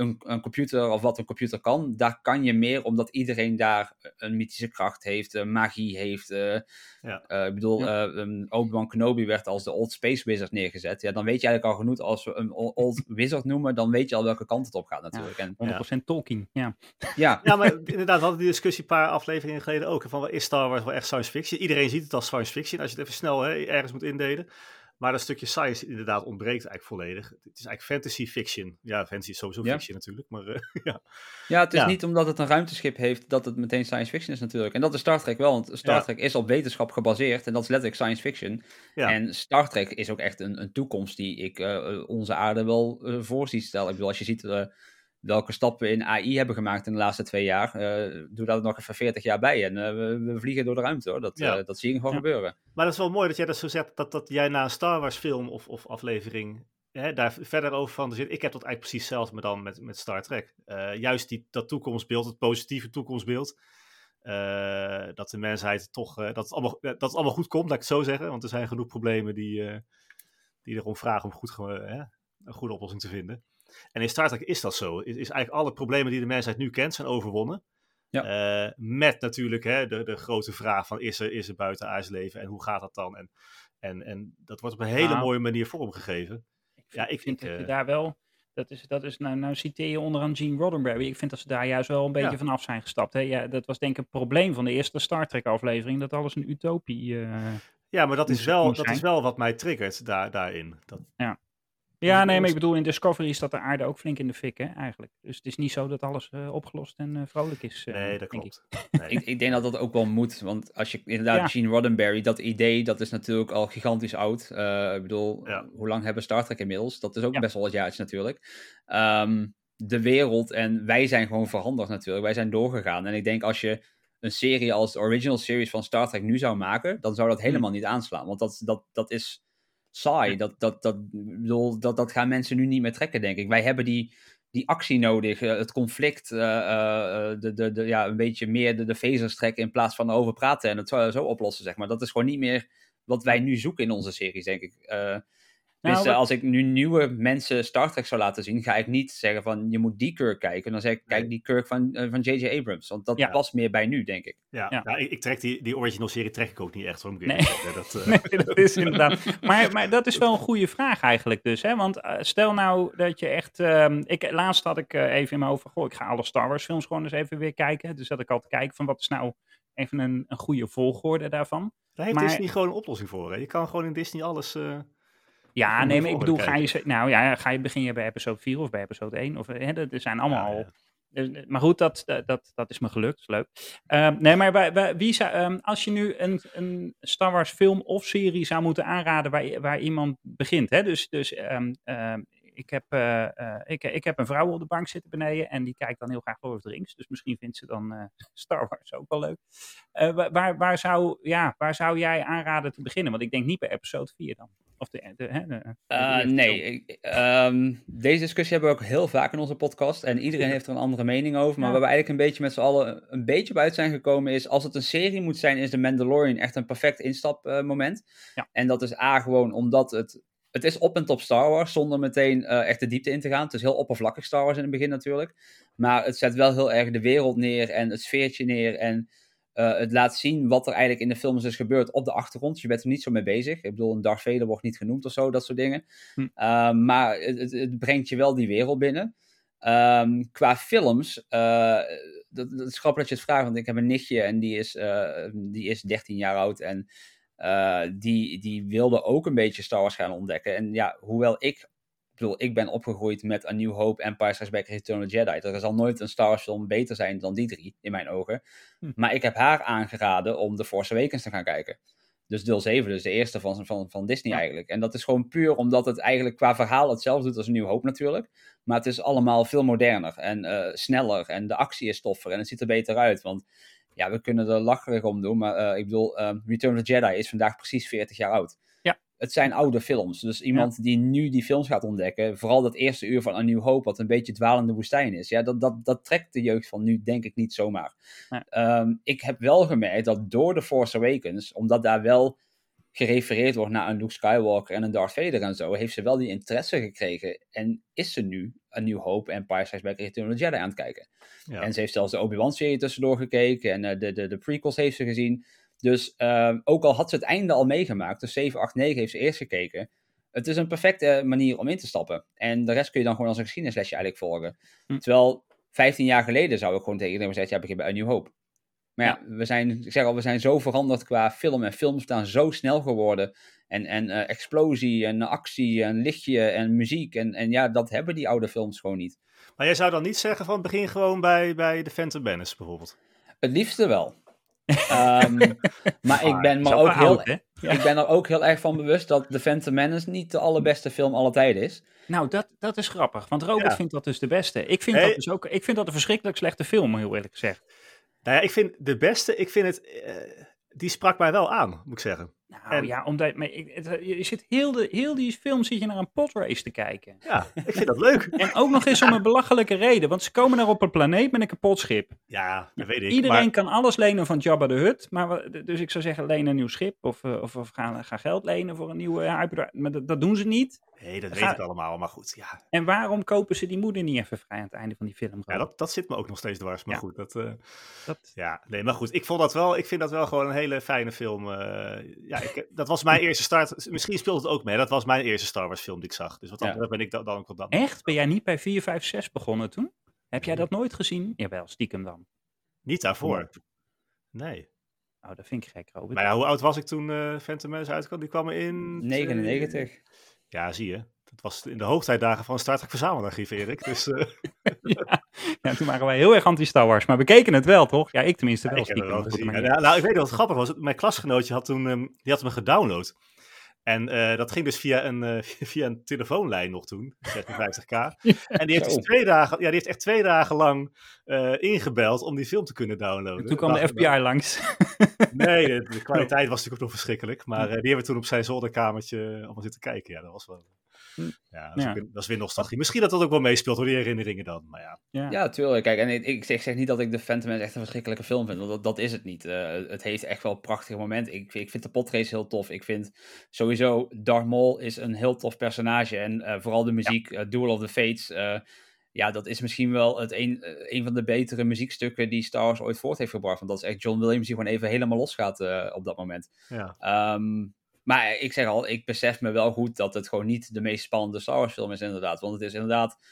een, een computer of wat een computer kan, daar kan je meer omdat iedereen daar een mythische kracht heeft, uh, magie heeft. Uh, ja. uh, ik bedoel, ja. um, Obi-Wan Kenobi werd als de Old Space Wizard neergezet. Ja, dan weet je eigenlijk al genoeg, als we een Old <laughs> Wizard noemen, dan weet je al welke kant het op gaat natuurlijk. Ja, 100% en, Tolkien, ja. ja. <laughs> ja, maar inderdaad, we hadden die discussie een paar afleveringen geleden ook. Van, is Star Wars wel echt science fiction? Iedereen ziet het als science fiction, als je het even snel hè, ergens moet indelen. Maar dat stukje science inderdaad ontbreekt eigenlijk volledig. Het is eigenlijk fantasy fiction. Ja, fantasy is sowieso ja. fiction natuurlijk. Maar, uh, <laughs> ja. ja, het is ja. niet omdat het een ruimteschip heeft dat het meteen science fiction is natuurlijk. En dat is Star Trek wel, want Star ja. Trek is op wetenschap gebaseerd. En dat is letterlijk science fiction. En Star Trek is ook echt een, een toekomst die ik uh, onze aarde wel uh, voor zie stellen. Ik bedoel, als je ziet welke stappen in AI hebben gemaakt in de laatste twee jaar. Uh, doe daar nog even 40 jaar bij en uh, we, we, vliegen door de ruimte hoor. Dat, ja. uh, dat zie je gewoon ja. gebeuren. Maar dat is wel mooi dat jij dat zo zegt, dat, dat jij na een Star Wars film of, of aflevering hè, daar verder over van zit. Ik heb dat eigenlijk precies hetzelfde, maar dan met, met Star Trek. juist die, dat toekomstbeeld, het positieve toekomstbeeld. dat de mensheid toch, dat, het allemaal, dat het allemaal goed komt, laat ik het zo zeggen. Want er zijn genoeg problemen die, die erom vragen om goed, een goede oplossing te vinden. En in Star Trek is dat zo. Is, is eigenlijk alle problemen die de mensheid nu kent, zijn overwonnen. Ja. Uh, met natuurlijk hè, de, de grote vraag van is er, is er buiten leven en hoe gaat dat dan? En, en, en dat wordt op een hele nou, mooie manier vormgegeven. Ik vind, ja, ik vind dat je daar wel, dat is, dat is nou, nou citeer je onderaan Gene Roddenberry. Ik vind dat ze daar juist wel een beetje ja. vanaf zijn gestapt. Hè? Ja, dat was denk ik een probleem van de eerste Star Trek aflevering, dat alles een utopie uh, Ja, maar dat is, wel, dat is wel wat mij triggert daar, daarin. Dat, ja. Ja, nee, maar ik bedoel, in Discovery staat de aarde ook flink in de fik, hè, eigenlijk. Dus het is niet zo dat alles uh, opgelost en uh, vrolijk is. Uh, nee, dat klopt. Ik. <laughs> Nee. ik. ik. denk dat dat ook wel moet, want als je inderdaad ja. Gene Roddenberry, dat idee, dat is natuurlijk al gigantisch oud. ik bedoel, ja. hoe lang hebben Star Trek inmiddels? Dat is ook ja. best wel wat jaartjes natuurlijk. Um, de wereld en wij zijn gewoon veranderd natuurlijk. Wij zijn doorgegaan. En ik denk als je een serie als de original series van Star Trek nu zou maken, dan zou dat helemaal hmm. niet aanslaan. Want dat, dat, dat is saai. Dat, dat, dat, bedoel, dat, dat gaan mensen nu niet meer trekken, denk ik. Wij hebben die, die actie nodig, uh, het conflict, uh, uh, de, de, de, ja, een beetje meer de, de vezers trekken in plaats van over praten en het zo, zo oplossen, zeg maar. Dat is gewoon niet meer wat wij nu zoeken in onze series, denk ik. Nou, dus als ik nu nieuwe mensen Star Trek zou laten zien, ga ik niet zeggen van je moet die Kirk kijken. Dan zeg ik, kijk die Kirk van uh, van J.J. Abrams. Want dat ja. past meer bij nu, denk ik. Ja, ja. ja ik, ik, trek die, die original serie trek ik ook niet echt. Zo nee. Dat, uh... <laughs> nee, dat is <laughs> inderdaad. Maar, maar dat is wel een goede vraag eigenlijk dus. Hè? Want uh, stel nou dat je echt... Um, ik, laatst had ik even in mijn hoofd goh, ik ga alle Star Wars films gewoon eens even weer kijken. Dus dat ik al te kijken van wat is nou even een, een goede volgorde daarvan. Daar heeft maar, Disney gewoon een oplossing voor. Hè? Je kan gewoon in Disney alles... Ja, nee, maar ik bedoel, ga je, nou ja, ga je begin je bij episode 4 of bij episode 1? Of, hè, dat zijn allemaal... Ja, ja. Maar goed, dat, dat, dat is me gelukt. Leuk. Um, nee, maar bij, bij, wie zou, um, als je nu een, een Star Wars film of serie zou moeten aanraden waar, waar iemand begint. Hè? Dus, dus um, ik, heb, uh, uh, ik, ik heb een vrouw op de bank zitten beneden en die kijkt dan heel graag Lord of the Rings. Dus misschien vindt ze dan uh, <laughs> Star Wars ook wel leuk. waar, waar, zou, ja, waar zou jij aanraden te beginnen? Want ik denk niet bij episode 4 dan. Of de, de, de, de uh, nee, um, deze discussie hebben we ook heel vaak in onze podcast. En iedereen heeft er een andere mening over. Maar ja. waar we eigenlijk een beetje met z'n allen een beetje bij uit zijn gekomen is... als het een serie moet zijn, is The Mandalorian echt een perfect instapmoment. Ja. En dat is A, gewoon omdat het... Het is op en top Star Wars, zonder meteen uh, echt de diepte in te gaan. Het is heel oppervlakkig Star Wars in het begin natuurlijk. Maar het zet wel heel erg de wereld neer en het sfeertje neer. En uh, het laat zien wat er eigenlijk in de films is gebeurd op de achtergrond. Dus je bent er niet zo mee bezig. Ik bedoel, een Darth Vader wordt niet genoemd of zo, dat soort dingen. Hm. Uh, maar het, het, brengt je wel die wereld binnen. Um, qua films, uh, dat, dat, is grappig dat je het vraagt, want ik heb een nichtje en die is, die is 13 jaar oud. En die, die wilde ook een beetje Star Wars gaan ontdekken. En ja, hoewel ik bedoel, ik ben opgegroeid met A New Hope, Empire Strikes Back, Return of the Jedi. Er zal nooit een Star Wars film beter zijn dan die drie, in mijn ogen. Hm. Maar ik heb haar aangeraden om The Force Awakens te gaan kijken. Dus deel 7, dus de eerste van, van, van Disney eigenlijk. En dat is gewoon puur omdat het eigenlijk qua verhaal hetzelfde doet als New Hope natuurlijk. Maar het is allemaal veel moderner en uh, sneller. En de actie is toffer en het ziet er beter uit. Want ja, we kunnen er lacherig om doen. Maar uh, ik bedoel, uh, Return of the Jedi is vandaag precies 40 jaar oud. Het zijn oude films. Dus iemand die nu die films gaat ontdekken, vooral dat eerste uur van A New Hope, wat een beetje dwalende woestijn is, ja, dat, dat, dat trekt de jeugd van nu denk ik niet zomaar. Ja. Ehm, ik heb wel gemerkt dat door The Force Awakens, omdat daar wel gerefereerd wordt naar een Luke Skywalker en een Darth Vader en zo, heeft ze wel die interesse gekregen. En is ze nu A New Hope en Empire Strikes Back Return of the Jedi aan het kijken. Ja. En ze heeft zelfs de Obi-Wan-serie tussendoor gekeken en eh, de, de, de prequels heeft ze gezien. Dus ehm, ook al had ze het einde al meegemaakt, dus 7, 8, 9 heeft ze eerst gekeken. Het is een perfecte manier om in te stappen. En de rest kun je dan gewoon als een geschiedenislesje eigenlijk volgen. Hm. Terwijl 15 jaar geleden zou ik gewoon tegen iedereen zeggen, ja, begin bij A New Hope. Maar ja, we zijn, ik zeg al, we zijn zo veranderd qua film en films staan zo snel geworden. En, en eh, explosie en actie en lichtje en muziek. En, en ja, dat hebben die oude films gewoon niet. Maar jij zou dan niet zeggen van begin gewoon bij, bij de Phantom Menace bijvoorbeeld? Het liefste wel. Ehm, <laughs> maar ik ben, maar ook heel, oud, ik ben er ook heel erg van bewust dat The Phantom Menace niet de allerbeste film aller tijden is. Nou, dat, dat is grappig, want Robert Ja. vindt dat dus de beste. Ik vind, Hey. dat dus ook, ik vind dat een verschrikkelijk slechte film, heel eerlijk gezegd. Nou ja, ik vind de beste, ik vind het, eh, die sprak mij wel aan, moet ik zeggen. Nou En- ja, omdat maar je zit heel, de, heel die film zit je naar een podrace te kijken. Ja, ik vind dat leuk. <laughs> En ook nog eens om een belachelijke reden, want ze komen daar op een planeet met een kapot schip. Ja, dat weet ik. Iedereen maar- kan alles lenen van Jabba de Hutt, maar dus ik zou zeggen leen een nieuw schip of, eh, of, of gaan, gaan geld lenen voor een nieuwe hyper. Maar dat, dat doen ze niet. Nee, dat weet ik allemaal, maar goed. Ja, En waarom kopen ze die moeder niet even vrij aan het einde van die film? ja dat, dat zit me ook nog steeds dwars. Maar Ja. goed, dat, eh, Dat- ja, nee, maar goed. Ik vond dat wel, ik vind dat wel gewoon een hele fijne film. eh, ja, ik, dat was mijn <laughs> eerste start. Misschien speelt het ook mee. Dat was mijn eerste Star Wars film die ik zag. Dus wat dat Ja. betreft ben ik dan, dan ook wel dat. Echt? Ben jij niet bij 4, 5, 6 begonnen toen? Heb jij dat nooit gezien? Jawel, stiekem dan. Niet daarvoor. Nee. Nou, dat vind ik gek, Robert. Maar ja, hoe oud was ik toen eh Phantom Menace uitkwam? Die kwam in... 99. Ja, zie je. Dat was in de hoogtijdagen van Star Trek Verzamelarchief, Erik. Dus eh, <laughs> ja. ja, toen waren wij heel erg anti-Star Wars, maar we keken het wel, toch? Ja, ik tenminste wel ik het stiekem. wel ja, nou, ik weet wat grappig was. Mijn klasgenootje had toen, ehm, die had me gedownload. En eh, dat ging dus via een, eh, <laughs> via een telefoonlijn nog toen, 56k. <laughs> En die heeft, dus twee dagen, ja, die heeft echt twee dagen lang eh, ingebeld om die film te kunnen downloaden. En toen kwam de FBI langs. <laughs> Nee, de, de kwaliteit was natuurlijk ook nog verschrikkelijk. Maar die hebben we toen op zijn zolderkamertje allemaal zitten kijken. Ja, dat was wel... Ja, dat is, Ja. weer- dat is weer nostalgie. Misschien dat dat ook wel meespeelt door die herinneringen dan. Maar ja, Ja. Ja, tuurlijk. Kijk, en ik, ik zeg, zeg niet dat ik de Phantom Menace echt een verschrikkelijke film vind, want dat, dat is het niet. Eh, het heeft echt wel prachtige momenten. Ik, ik vind de potrace heel tof. Ik vind sowieso Darth Maul is een heel tof personage. En eh, vooral de muziek, eh, Duel of the Fates, eh, ja, dat is misschien wel het een, een van de betere muziekstukken die Star Wars ooit voort heeft gebracht. Want dat is echt John Williams die gewoon even helemaal losgaat eh op dat moment. ja. Ehm, maar ik zeg al, ik besef me wel goed dat het gewoon niet de meest spannende Star Wars film is inderdaad. Want het is inderdaad,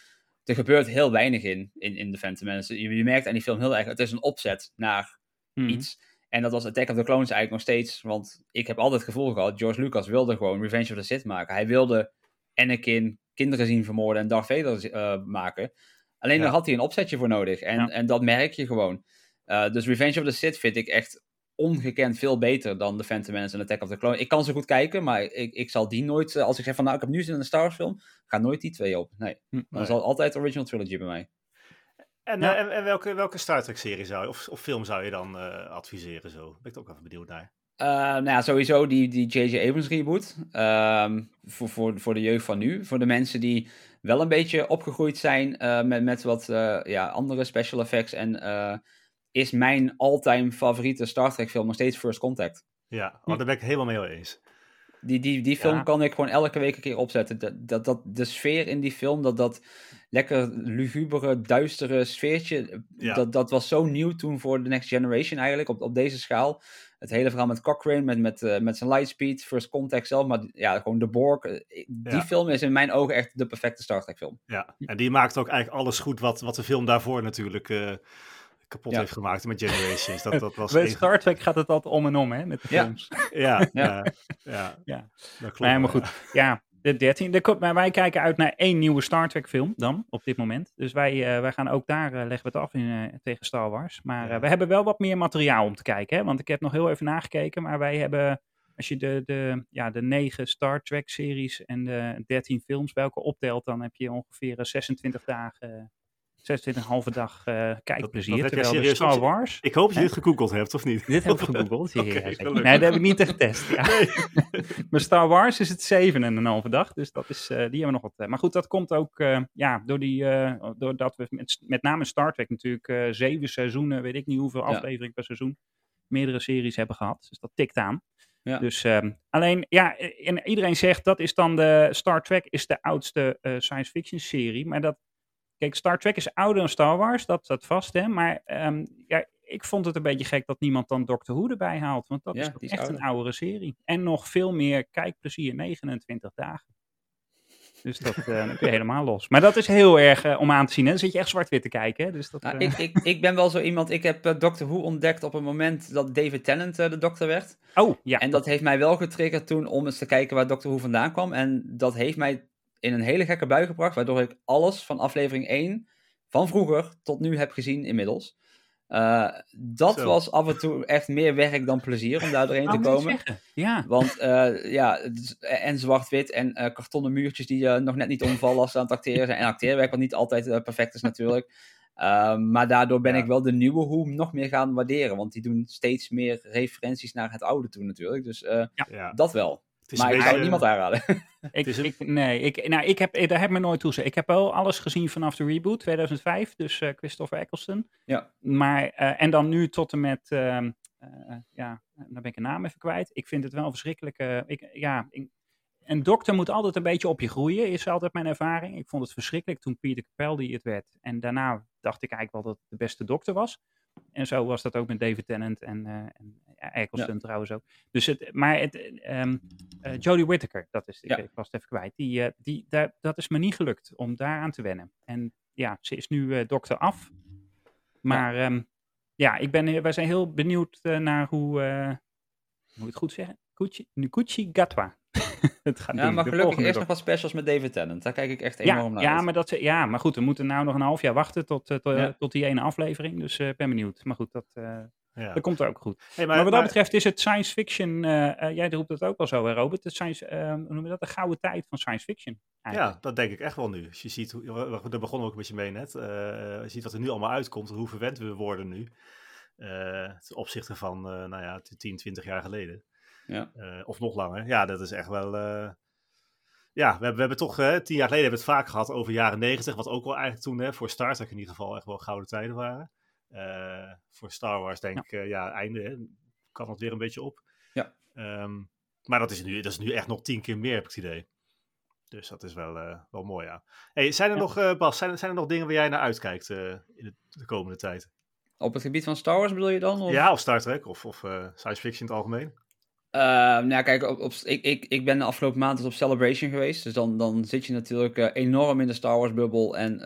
er gebeurt heel weinig in, in, in The Phantom Menace. Je, je merkt aan die film heel erg, het is een opzet naar Mhm. iets. En dat was Attack of the Clones eigenlijk nog steeds, want ik heb altijd het gevoel gehad, George Lucas wilde gewoon Revenge of the Sith maken. Hij wilde Anakin kinderen zien vermoorden en Darth Vader eh, maken. Alleen Ja. daar had hij een opzetje voor nodig. En, Ja. en dat merk je gewoon. Eh, dus Revenge of the Sith vind ik echt ongekend veel beter dan The Phantom Menace en Attack of the Clones. Ik kan ze goed kijken, maar ik, ik zal die nooit... eh, als ik zeg van, nou, ik heb nu zin in een Star Wars film, ga nooit die twee op. Nee, Hm. dan Nee. zal altijd Original Trilogy bij mij. En, Ja. eh, en, en welke, welke Star Trek serie zou je, of, of film zou je dan eh, adviseren zo? Ben ik ook even benieuwd naar. Eh, nou ja, sowieso die die J.J. Abrams reboot. Ehm, voor, voor, voor de jeugd van nu. Voor de mensen die wel een beetje opgegroeid zijn eh, met, met wat eh, ja, andere special effects. En eh, is mijn all-time favoriete Star Trek film nog steeds First Contact. Ja, oh, daar ben ik helemaal mee eens. Die, die, die film Ja. kan ik gewoon elke week een keer opzetten. Dat, dat, dat, de sfeer in die film, dat, dat lekker lugubere, duistere sfeertje, Ja. dat, dat was zo nieuw toen voor de Next Generation eigenlijk, op, op deze schaal. Het hele verhaal met Cochrane, met, met, eh, met zijn lightspeed, First Contact zelf, maar ja, gewoon de Borg. eh, Die Ja. film is in mijn ogen echt de perfecte Star Trek film. Ja, en die maakt ook eigenlijk alles goed wat, wat de film daarvoor natuurlijk eh, kapot Ja. heeft gemaakt met Generations. Dat, <laughs> dat was Bij een- Star Trek gaat het altijd om en om, hè, met de Ja. films. <laughs> Ja, ja, ja, Ja. dat klopt. Nee, maar goed. Ja, de 13. De, maar wij kijken uit naar één nieuwe Star Trek film dan, op dit moment. Dus wij, eh, wij gaan ook daar, eh, leggen we het af in, eh, tegen Star Wars. Maar Ja. eh, we hebben wel wat meer materiaal om te kijken. Hè? Want ik heb nog heel even nagekeken, maar wij hebben... Als je de, de, ja, de negen Star Trek series en de 13 films bij elkaar optelt, dan heb je ongeveer eh, 26 dagen 26,5 dag uh, kijkplezier. Dat, dat terwijl serieus Star Wars... Ik hoop dat je dit gegoogeld hebt, of niet? Dit heb ik gegoogeld. <laughs> Ja, gelukkig. nee, dat heb ik niet getest. Ja. Nee. <laughs> Maar Star Wars is het zeven en een halve dag. Dus dat is, eh, die hebben we nog wat. eh, maar goed, dat komt ook eh, ja, door die, eh, doordat we met, met name Star Trek natuurlijk eh, zeven seizoenen, weet ik niet hoeveel Ja. afleveringen per seizoen, meerdere series hebben gehad. Dus dat tikt aan. Ja. Dus ehm, alleen, ja, en iedereen zegt dat is dan de Star Trek is de oudste eh, science fiction serie. Maar dat, kijk, Star Trek is ouder dan Star Wars, dat staat vast, hè. Maar ehm, ja, ik vond het een beetje gek dat niemand dan Doctor Who erbij haalt. Want dat Ja, is toch die is echt een ouder. oudere serie. En nog veel meer kijkplezier, 29 dagen. Dus dat, kun je helemaal los. Maar dat is heel erg eh, om aan te zien. Hè? Dan zit je echt zwart-wit te kijken. Hè? Dus dat, Nou, eh, ik, ik, ik ben wel zo iemand, ik heb Doctor Who ontdekt op het moment dat David Tennant de dokter werd. Oh, ja. En dat heeft mij wel getriggerd toen om eens te kijken waar Doctor Who vandaan kwam. En dat heeft mij in een hele gekke bui gebracht, waardoor ik alles van aflevering 1 van vroeger tot nu heb gezien inmiddels. Eh, dat Zo. was af en toe echt meer werk dan plezier om daar doorheen te komen. Ja. Want eh, ja, het is- en zwart-wit en eh, kartonnen muurtjes die nog net niet omvallen als ze aan het acteren zijn. En acteerwerk wat niet altijd perfect is natuurlijk. Ehm, maar daardoor ben Ja. ik wel de nieuwe Who nog meer gaan waarderen. Want die doen steeds meer referenties naar het oude toe natuurlijk. Dus eh, Ja, dat wel. Het is Maar ik beetje, zou niemand aanraden. <laughs> Ik, een- ik, nee, ik, nou, ik heb, daar heb ik me nooit toe. Ik heb wel alles gezien vanaf de reboot 2005, dus eh, Christopher Eccleston. Ja. Maar, eh, en dan nu tot en met, ehm, eh, ja, dan ben ik een naam even kwijt. Ik vind het wel verschrikkelijk. eh, ik, ja, ik- een dokter moet altijd een beetje op je groeien, is altijd mijn ervaring. Ik vond het verschrikkelijk toen Peter Capaldi het werd. En daarna dacht ik eigenlijk wel dat het de beste dokter was. En zo was dat ook met David Tennant en, eh en ja, Eccleston trouwens ook. Dus het, maar het, ehm eh, Jodie Whittaker, dat is, ik, Ja. ik was het even kwijt, die, eh, die, daar, dat is me niet gelukt om daaraan te wennen. En ja, ze is nu eh, dokter af. Maar ja, ja ik ben, wij zijn heel benieuwd naar hoe, hoe moet ik het goed zeggen? Kuchi, Nukuchi Gatwa. <laughs> het gaat Ja, doen, maar de gelukkig eerst nog wat specials met David Tennant. Daar kijk ik echt Ja, enorm naar ja, uit. maar dat, ze- ja, maar goed, we moeten nou nog een half jaar wachten tot, tot, Ja. tot die ene aflevering. Dus ik ben benieuwd. Maar goed, dat, ja. dat komt er ook goed. Hey, Maar, wat dat maar- betreft is het science fiction, eh, eh, jij roept het ook wel zo, hè, Robert, de science, eh, hoe noem je dat, de gouden tijd van science fiction. eigenlijk. Ja, dat denk ik echt wel nu. Als je ziet, hoe, daar begonnen we ook een beetje mee net. Eh, je ziet wat er nu allemaal uitkomt, hoe verwend we worden nu. eh, ten opzichte van, eh, nou ja, 10, 20 jaar geleden. Ja. Eh, of nog langer. Ja, dat is echt wel... eh, ja, we hebben, we hebben toch, eh, tien jaar geleden hebben we het vaak gehad over jaren 90. Wat ook wel eigenlijk toen, hè, voor Star Trek in ieder geval, echt wel gouden tijden waren. Eh, voor Star Wars denk Ja. ik, eh, ja, einde, hè, kan het weer een beetje op. Ja. Ehm, maar dat is, nu, dat is nu echt nog tien keer meer, heb ik het idee. Dus dat is wel, eh, wel mooi, ja. Hey, zijn er Ja. nog, Bas, zijn er, zijn er nog dingen waar jij naar uitkijkt in de, de komende tijd? Op het gebied van Star Wars bedoel je dan? Of? Ja, of Star Trek, of, of science fiction in het algemeen? Eh, nou ja, kijk, op, op, ik, ik, ik ben de afgelopen maand dus op Celebration geweest. Dus dan, dan zit je natuurlijk enorm in de Star Wars bubbel. En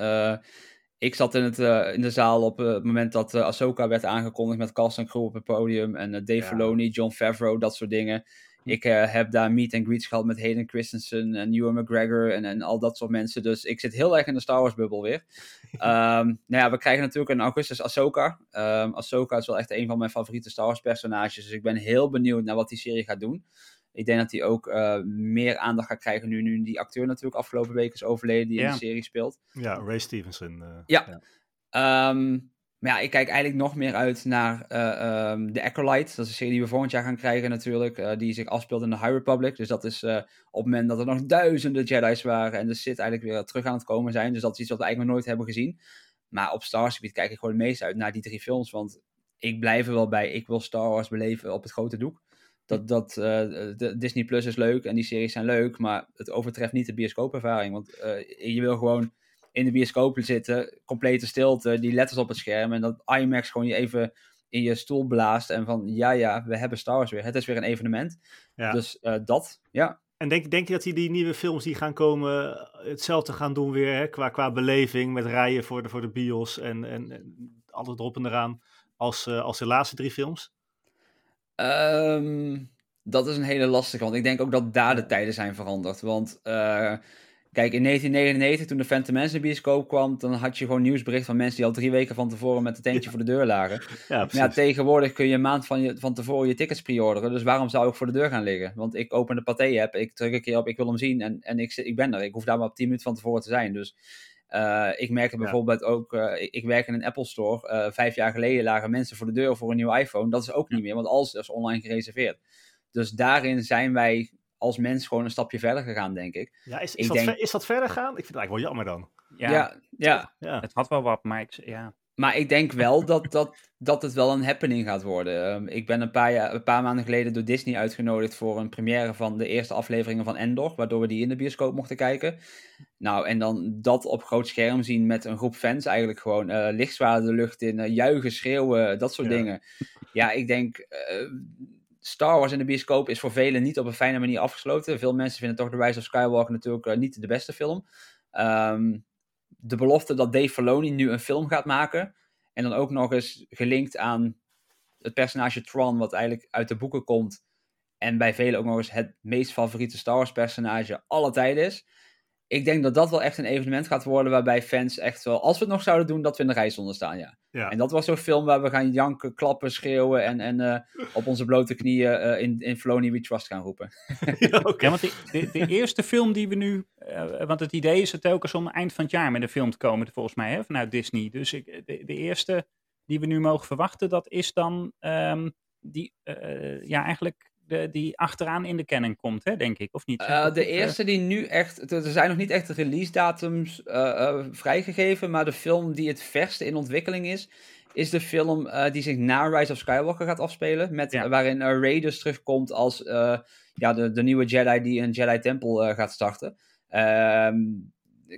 ik zat in, het, eh, in de zaal op eh, het moment dat eh, Ahsoka werd aangekondigd met cast en crew op het podium. En Dave Ja. Filoni, John Favreau, dat soort dingen. Ik heb daar meet and greets gehad met Hayden Christensen en Ewan McGregor en, en al dat soort mensen. Dus ik zit heel erg in de Star Wars bubbel weer. <laughs> Ehm, nou ja, we krijgen natuurlijk in augustus Ahsoka. Ehm Ahsoka is wel echt een van mijn favoriete Star Wars personages. Dus ik ben heel benieuwd naar wat die serie gaat doen. Ik denk dat hij ook eh, meer aandacht gaat krijgen nu, nu die acteur natuurlijk afgelopen week is overleden die in de serie speelt. Ja, Ray Stevenson. eh, Ja. Ehm, maar ja, ik kijk eigenlijk nog meer uit naar eh ehm, The Acolyte. Dat is een serie die we volgend jaar gaan krijgen natuurlijk. die zich afspeelt in de High Republic. Dus dat is op het moment dat er nog duizenden Jedi's waren en de Sith eigenlijk weer terug aan het komen zijn. Dus dat is iets wat we eigenlijk nog nooit hebben gezien. Maar op Star Wars gebied kijk ik gewoon het meest uit naar die drie films. Want ik blijf er wel bij. Ik wil Star Wars beleven op het grote doek. Dat, dat, eh, de Disney Plus is leuk en die series zijn leuk, maar het overtreft niet de bioscoopervaring. Want eh, je wil gewoon in de bioscoop zitten, complete stilte, die letters op het scherm en dat IMAX gewoon je even in je stoel blaast en van ja, ja, we hebben Star Wars weer. Het is weer een evenement. ja. Dus eh, dat, ja. En denk, denk je dat die, die nieuwe films die gaan komen hetzelfde gaan doen weer, hè? Qua, qua beleving, met rijen voor de, voor de bios en, en, en alles erop en eraan, als, als de laatste drie films? Ehm, dat is een hele lastige, want ik denk ook dat daar de tijden zijn veranderd. Want eh, kijk, in 1999, toen de Phantom Menace in de bioscoop kwam, dan had je gewoon nieuwsbericht van mensen die al drie weken van tevoren met het tentje voor de deur lagen. <laughs> Ja, tegenwoordig kun je een maand van, je, van tevoren je tickets pre-orderen. Dus waarom zou ik voor de deur gaan liggen? Want ik open de Pathé-app, ik druk een keer op, ik wil hem zien en, en ik, ik ben er. Ik hoef daar maar 10 minuten van tevoren te zijn. Dus Uh, ik merk bijvoorbeeld ook, uh, ik, ik, werk in een Apple Store. Uh, vijf jaar geleden lagen mensen voor de deur voor een nieuwe iPhone. Dat is ook niet meer, want alles is online gereserveerd. Dus daarin zijn wij als mens gewoon een stapje verder gegaan, denk ik. Ja, is, is, dat, denk... ver, is dat verder gaan? Ik vind het eigenlijk wel jammer dan. Ja, ja, ja. ja. het had wel wat, maar ik, ja. Maar ik denk wel dat, dat, dat het wel een happening gaat worden. Um, ik ben een paar, jaar, een paar maanden geleden door Disney uitgenodigd voor een première van de eerste afleveringen van Endor, waardoor we die in de bioscoop mochten kijken. Nou, en dan dat op groot scherm zien met een groep fans, eigenlijk gewoon uh, lichtzwaarden de lucht in, uh, juichen, schreeuwen, dat soort dingen. Ja, ik denk, uh, Star Wars in de bioscoop is voor velen niet op een fijne manier afgesloten. Veel mensen vinden toch The Rise of Skywalker natuurlijk niet de beste film. Um, de belofte dat Dave Filoni nu een film gaat maken. En dan ook nog eens gelinkt aan het personage Tron, wat eigenlijk uit de boeken komt. En bij velen ook nog eens het meest favoriete Star Wars personage alle tijden is ik denk dat dat wel echt een evenement gaat worden waarbij fans echt wel, als we het nog zouden doen, dat we in de rij zonden staan, ja. ja. En dat was zo'n film waar we gaan janken, klappen, schreeuwen en, en uh, op onze blote knieën uh, in, in Floney We Trust gaan roepen. <laughs> ja, okay. ja, want de, de, de, eerste film die we nu, uh, want het idee is het telkens om eind van het jaar met een film te komen, volgens mij, hè, vanuit Disney. Dus ik, de, de eerste die we nu mogen verwachten, dat is dan um, die, ja, eigenlijk de, die achteraan in de kenning komt, hè, denk ik, of niet? Uh, de eerste die nu echt, er zijn nog niet echt release datums uh, uh, vrijgegeven, maar de film die het verste in ontwikkeling is, is de film die zich na Rise of Skywalker gaat afspelen, met, ja. waarin Rey dus terugkomt als ja, de, de nieuwe Jedi die een Jedi-tempel gaat starten. Ehm,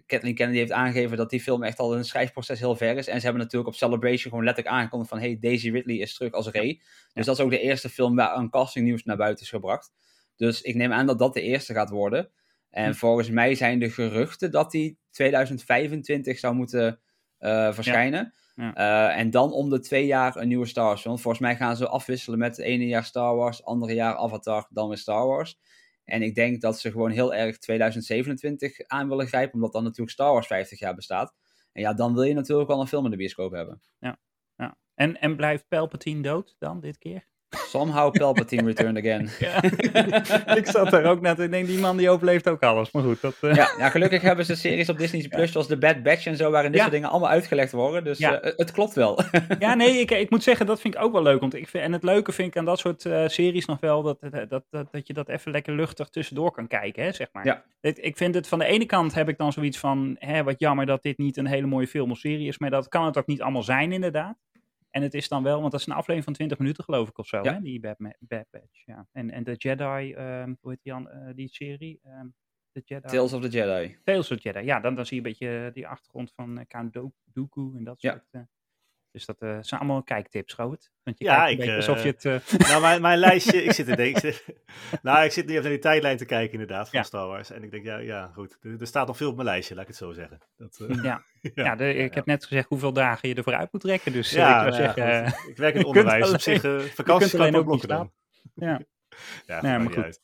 Kathleen Kennedy heeft aangegeven dat die film echt al een schrijfproces heel ver is. En ze hebben natuurlijk op Celebration gewoon letterlijk aangekondigd van... hey, Daisy Ridley is terug als Rey. Dus dat is ook de eerste film waar een castingnieuws naar buiten is gebracht. Dus ik neem aan dat dat de eerste gaat worden. En hm. volgens mij zijn de geruchten dat die 2025 zou moeten uh, verschijnen. Ja. Ja. Uh, en dan om de twee jaar een nieuwe Star Wars. Want volgens mij gaan ze afwisselen met het ene jaar Star Wars, andere jaar Avatar, dan weer Star Wars. En ik denk dat ze gewoon heel erg 2027 aan willen grijpen, omdat dan natuurlijk Star Wars 50 jaar bestaat. En ja, dan wil je natuurlijk wel een film in de bioscoop hebben. Ja, ja. En, en blijft Palpatine dood dan dit keer? Somehow Palpatine returned again. <laughs> Ja. <laughs> ik zat daar ook net. Ik denk, die man die overleeft ook alles. Maar goed. Dat, uh... ja, gelukkig hebben ze series op Disney Plus, zoals The Bad Batch en zo, waarin dit soort dingen allemaal uitgelegd worden. Dus uh, het klopt wel. <laughs> ja, nee, ik, ik moet zeggen, dat vind ik ook wel leuk. Want ik vind, en het leuke vind ik aan dat soort uh, series nog wel, dat, dat, dat, dat je dat even lekker luchtig tussendoor kan kijken, hè, zeg maar. Ja. Ik, ik vind het, van de ene kant heb ik dan zoiets van, hè, wat jammer dat dit niet een hele mooie film of serie is, maar dat kan het ook niet allemaal zijn, inderdaad. En het is dan wel, want dat is een aflevering van 20 minuten geloof ik of zo, ja. hè? die Bad, Bad Batch. Ja. En, en de Jedi, um, hoe heet die, uh, die serie? Um, the Jedi. Tales of the Jedi. Tales of the Jedi, ja, dan, dan zie je een beetje die achtergrond van uh, Count Dooku en dat soort. Ja. Dus dat uh, zijn allemaal kijktips, Groot. Want je ja, kijkt ik, alsof je het... Uh... Nou, mijn, mijn <laughs> lijstje, ik zit, er, ik <laughs> nou, ik zit nu even naar die tijdlijn te kijken inderdaad, van ja. Star Wars. En ik denk, ja, ja goed, er, er, staat nog veel op mijn lijstje, laat ik het zo zeggen. Dat. <laughs> Ja, ja. de, ik heb net gezegd hoeveel dagen je ervoor uit moet trekken. Dus ja, ik, zeggen, ik werk in het onderwijs, op zich, vakantie kan ik ook blokken dan. Ja, ja, nee, maar goed.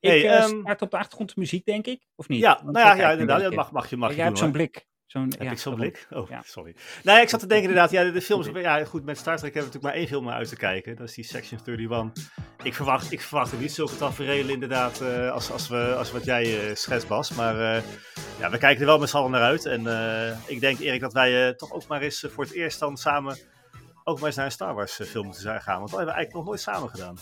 Ik hey, um, start op de achtergrond muziek, denk ik, of niet? Ja, nou ja, ja inderdaad, dat mag, mag je, mag je Jij hebt zo'n blik. Zo'n, Heb ja, ik zo'n blik? Oh, ja. sorry. Nou ja, ik zat te denken inderdaad, ja, de films, ja goed, met Star Trek hebben we natuurlijk maar één film uit te kijken. Dat is die Section 31. Ik verwacht, ik verwacht er niet zulke tafereelen inderdaad uh, als, als, we, als wat jij uh, schetst, Bas. Maar uh, ja, we kijken er wel met z'n allen naar uit. En ik denk Erik dat wij toch ook maar eens voor het eerst dan samen ook maar eens naar een Star Wars film moeten gaan. Want dat hebben we eigenlijk nog nooit samen gedaan.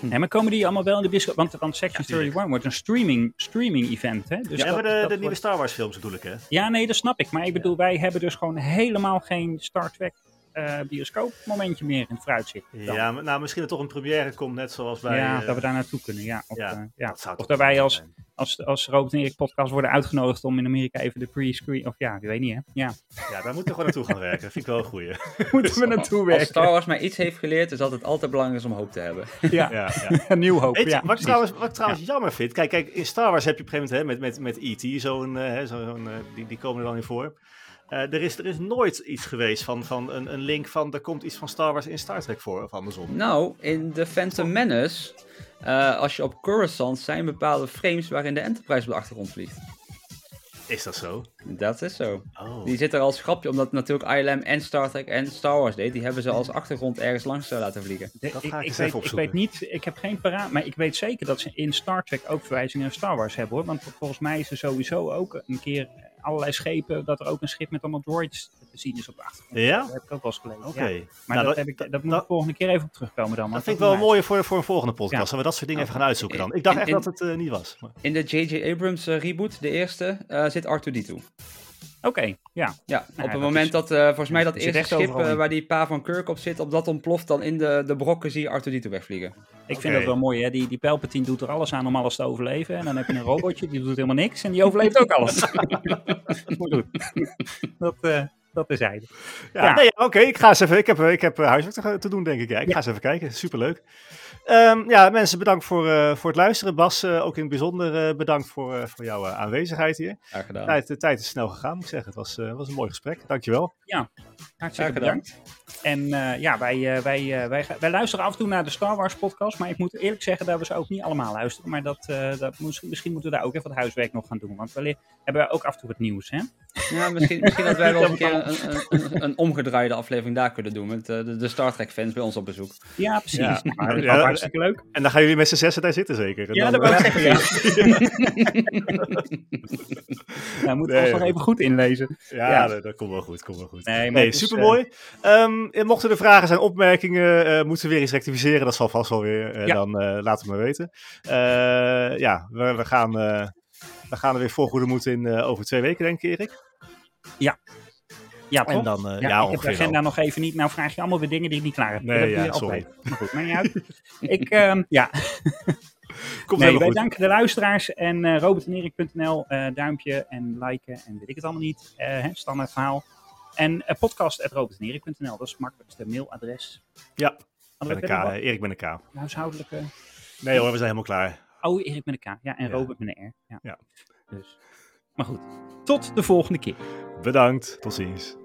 Nee, maar komen die allemaal wel in de bioscoop? Want, want Section ja, 31 wordt een streaming, streaming event, hè? Dus ja, maar de, de wordt... nieuwe Star Wars films bedoel ik, hè? Ja, nee, dat snap ik. Maar ik bedoel, ja. wij hebben dus gewoon helemaal geen Star Trek uh, bioscoop momentje meer in het vooruitzicht. Dan. Ja, maar, nou, misschien er toch een première komt, net zoals bij... Ja, uh, dat we daar naartoe kunnen, ja. Of, ja, uh, ja. Dat of dat wij als, als, als Robert en Erik podcast worden uitgenodigd om in Amerika even de pre-screen... Of ja, ik weet niet, hè. Ja, ja daar moeten we gewoon naartoe gaan werken. Dat vind ik wel een goeie. <laughs> moeten we naartoe werken. Als Star Wars mij iets heeft geleerd, is dat het altijd belangrijk is om hoop te hebben. <laughs> Ja, ja, ja. <laughs> nieuw hoop, ja. Wat ik trouwens, wat ik trouwens jammer vind... Kijk, kijk, in Star Wars heb je op een gegeven moment hè, met, met, met E.T. zo'n... Zo die, die komen er dan in voor... Uh, er, is, er is nooit iets geweest van, van een, een link van er komt iets van Star Wars in Star Trek voor of andersom. Nou, in The Phantom Menace, uh, als je op Coruscant zijn bepaalde frames waarin de Enterprise op de achtergrond vliegt. Is dat zo? Dat is zo. Oh. Die zit er als grapje, omdat natuurlijk ILM en Star Trek en Star Wars deed. Die hebben ze als achtergrond ergens langs laten vliegen. De, ik, ik, ik, weet, ik, weet, niet, ik heb geen paraat, maar ik weet zeker dat ze in Star Trek ook verwijzingen naar Star Wars hebben hoor. Want volgens mij is er sowieso ook een keer allerlei schepen, dat er ook een schip met allemaal droids te zien is op de achtergrond. Ja? Dat heb ik ook wel eens gelezen. Oké. ja. Maar Nou, dat, heb ik, dat moet ik dat- volgende keer even op terugkomen dan. Dat vind ik wel mooi voor, voor een volgende podcast. Ja. Zullen we dat soort dingen Ja. even gaan uitzoeken dan? Ik dacht In- echt in- dat het eh, niet was. Maar- In de J.J. Abrams eh, reboot, de eerste, eh, zit R2-D2. Oké, ja. Ja, Nou op ja, het dat moment is- dat, eh, volgens mij dat eerste schip overal eh, waar die pa van Kirk op zit, op dat ontploft dan in de, de brokken zie je R2-D2 wegvliegen. Ik vind dat wel mooi, hè? Die, die Palpatine doet er alles aan om alles te overleven. En dan heb je een robotje, die doet helemaal niks. En die overleeft ook alles. <laughs> <laughs> Dat, eh dat is hij. Ja, Ja. Nee, ja, oké. ik ga eens even. Ik heb, ik heb eh, huiswerk te, te doen, denk ik. Ja, ik Ja. ga eens even kijken. Superleuk. Ehm, ja, mensen, bedankt voor, eh, voor het luisteren. Bas, eh, ook in het bijzonder eh, bedankt voor, eh, voor jouw aanwezigheid hier. Graag gedaan. Tijd, de tijd is snel gegaan, moet ik zeggen. Het was, eh, was een mooi gesprek. Dankjewel. Hartstikke Graag gedaan. bedankt. En eh, ja, wij, wij, wij, wij luisteren af en toe naar de Star Wars podcast. Maar ik moet eerlijk zeggen dat we ze ook niet allemaal luisteren. Maar dat, eh, dat moest, misschien moeten we daar ook even wat huiswerk nog gaan doen. Want we hebben ook af en toe het nieuws, hè? Ja, misschien, misschien dat wij wel eens een <laughs> keer een, een, een, een omgedraaide aflevering daar kunnen doen. Met eh, de, de Star Trek fans bij ons op bezoek. Ja, precies. Ja. <laughs> Maar dat is Ja, hartstikke leuk. En dan gaan jullie met z'n zessen daar zitten, zeker. En Ja, dan, dat wil ik eh, zeggen, ja. <laughs> Nou, moeten we Nee, ons nog even goed inlezen. Ja, Ja. Dat, dat komt wel goed. Komt wel goed. Nee, Nee, is, supermooi. Ehm, en mochten er vragen zijn, opmerkingen, eh, moeten we weer eens rectificeren. Dat zal vast wel weer. eh, Ja. Dan eh laat het maar weten. Eh, ja, we, we, gaan, we gaan er weer voor goede moed in eh, over twee weken, denk ik, Erik. Ja, En toch? dan, eh, Ja, ja, ik heb de agenda nog even niet. Nou vraag je allemaal weer dingen die ik niet klaar heb. Nee, ja, sorry. Maar goed, maakt niet uit. ik, ehm, ja, Komt nee, wij goed. danken de luisteraars en eh robertenerik.nl, eh, duimpje en liken en weet ik het allemaal niet. eh, hè, standaard verhaal. En uh, podcast.robertenerik.nl, dat is het makkelijkste mailadres. Ja, we eh, Erik met een K. huishoudelijke... Nee hoor, we zijn helemaal klaar. Oh, Erik met een K. Ja, en Ja. Robert met een R. Ja. Ja. Dus. Maar goed, tot de volgende keer. Bedankt. Tot ziens.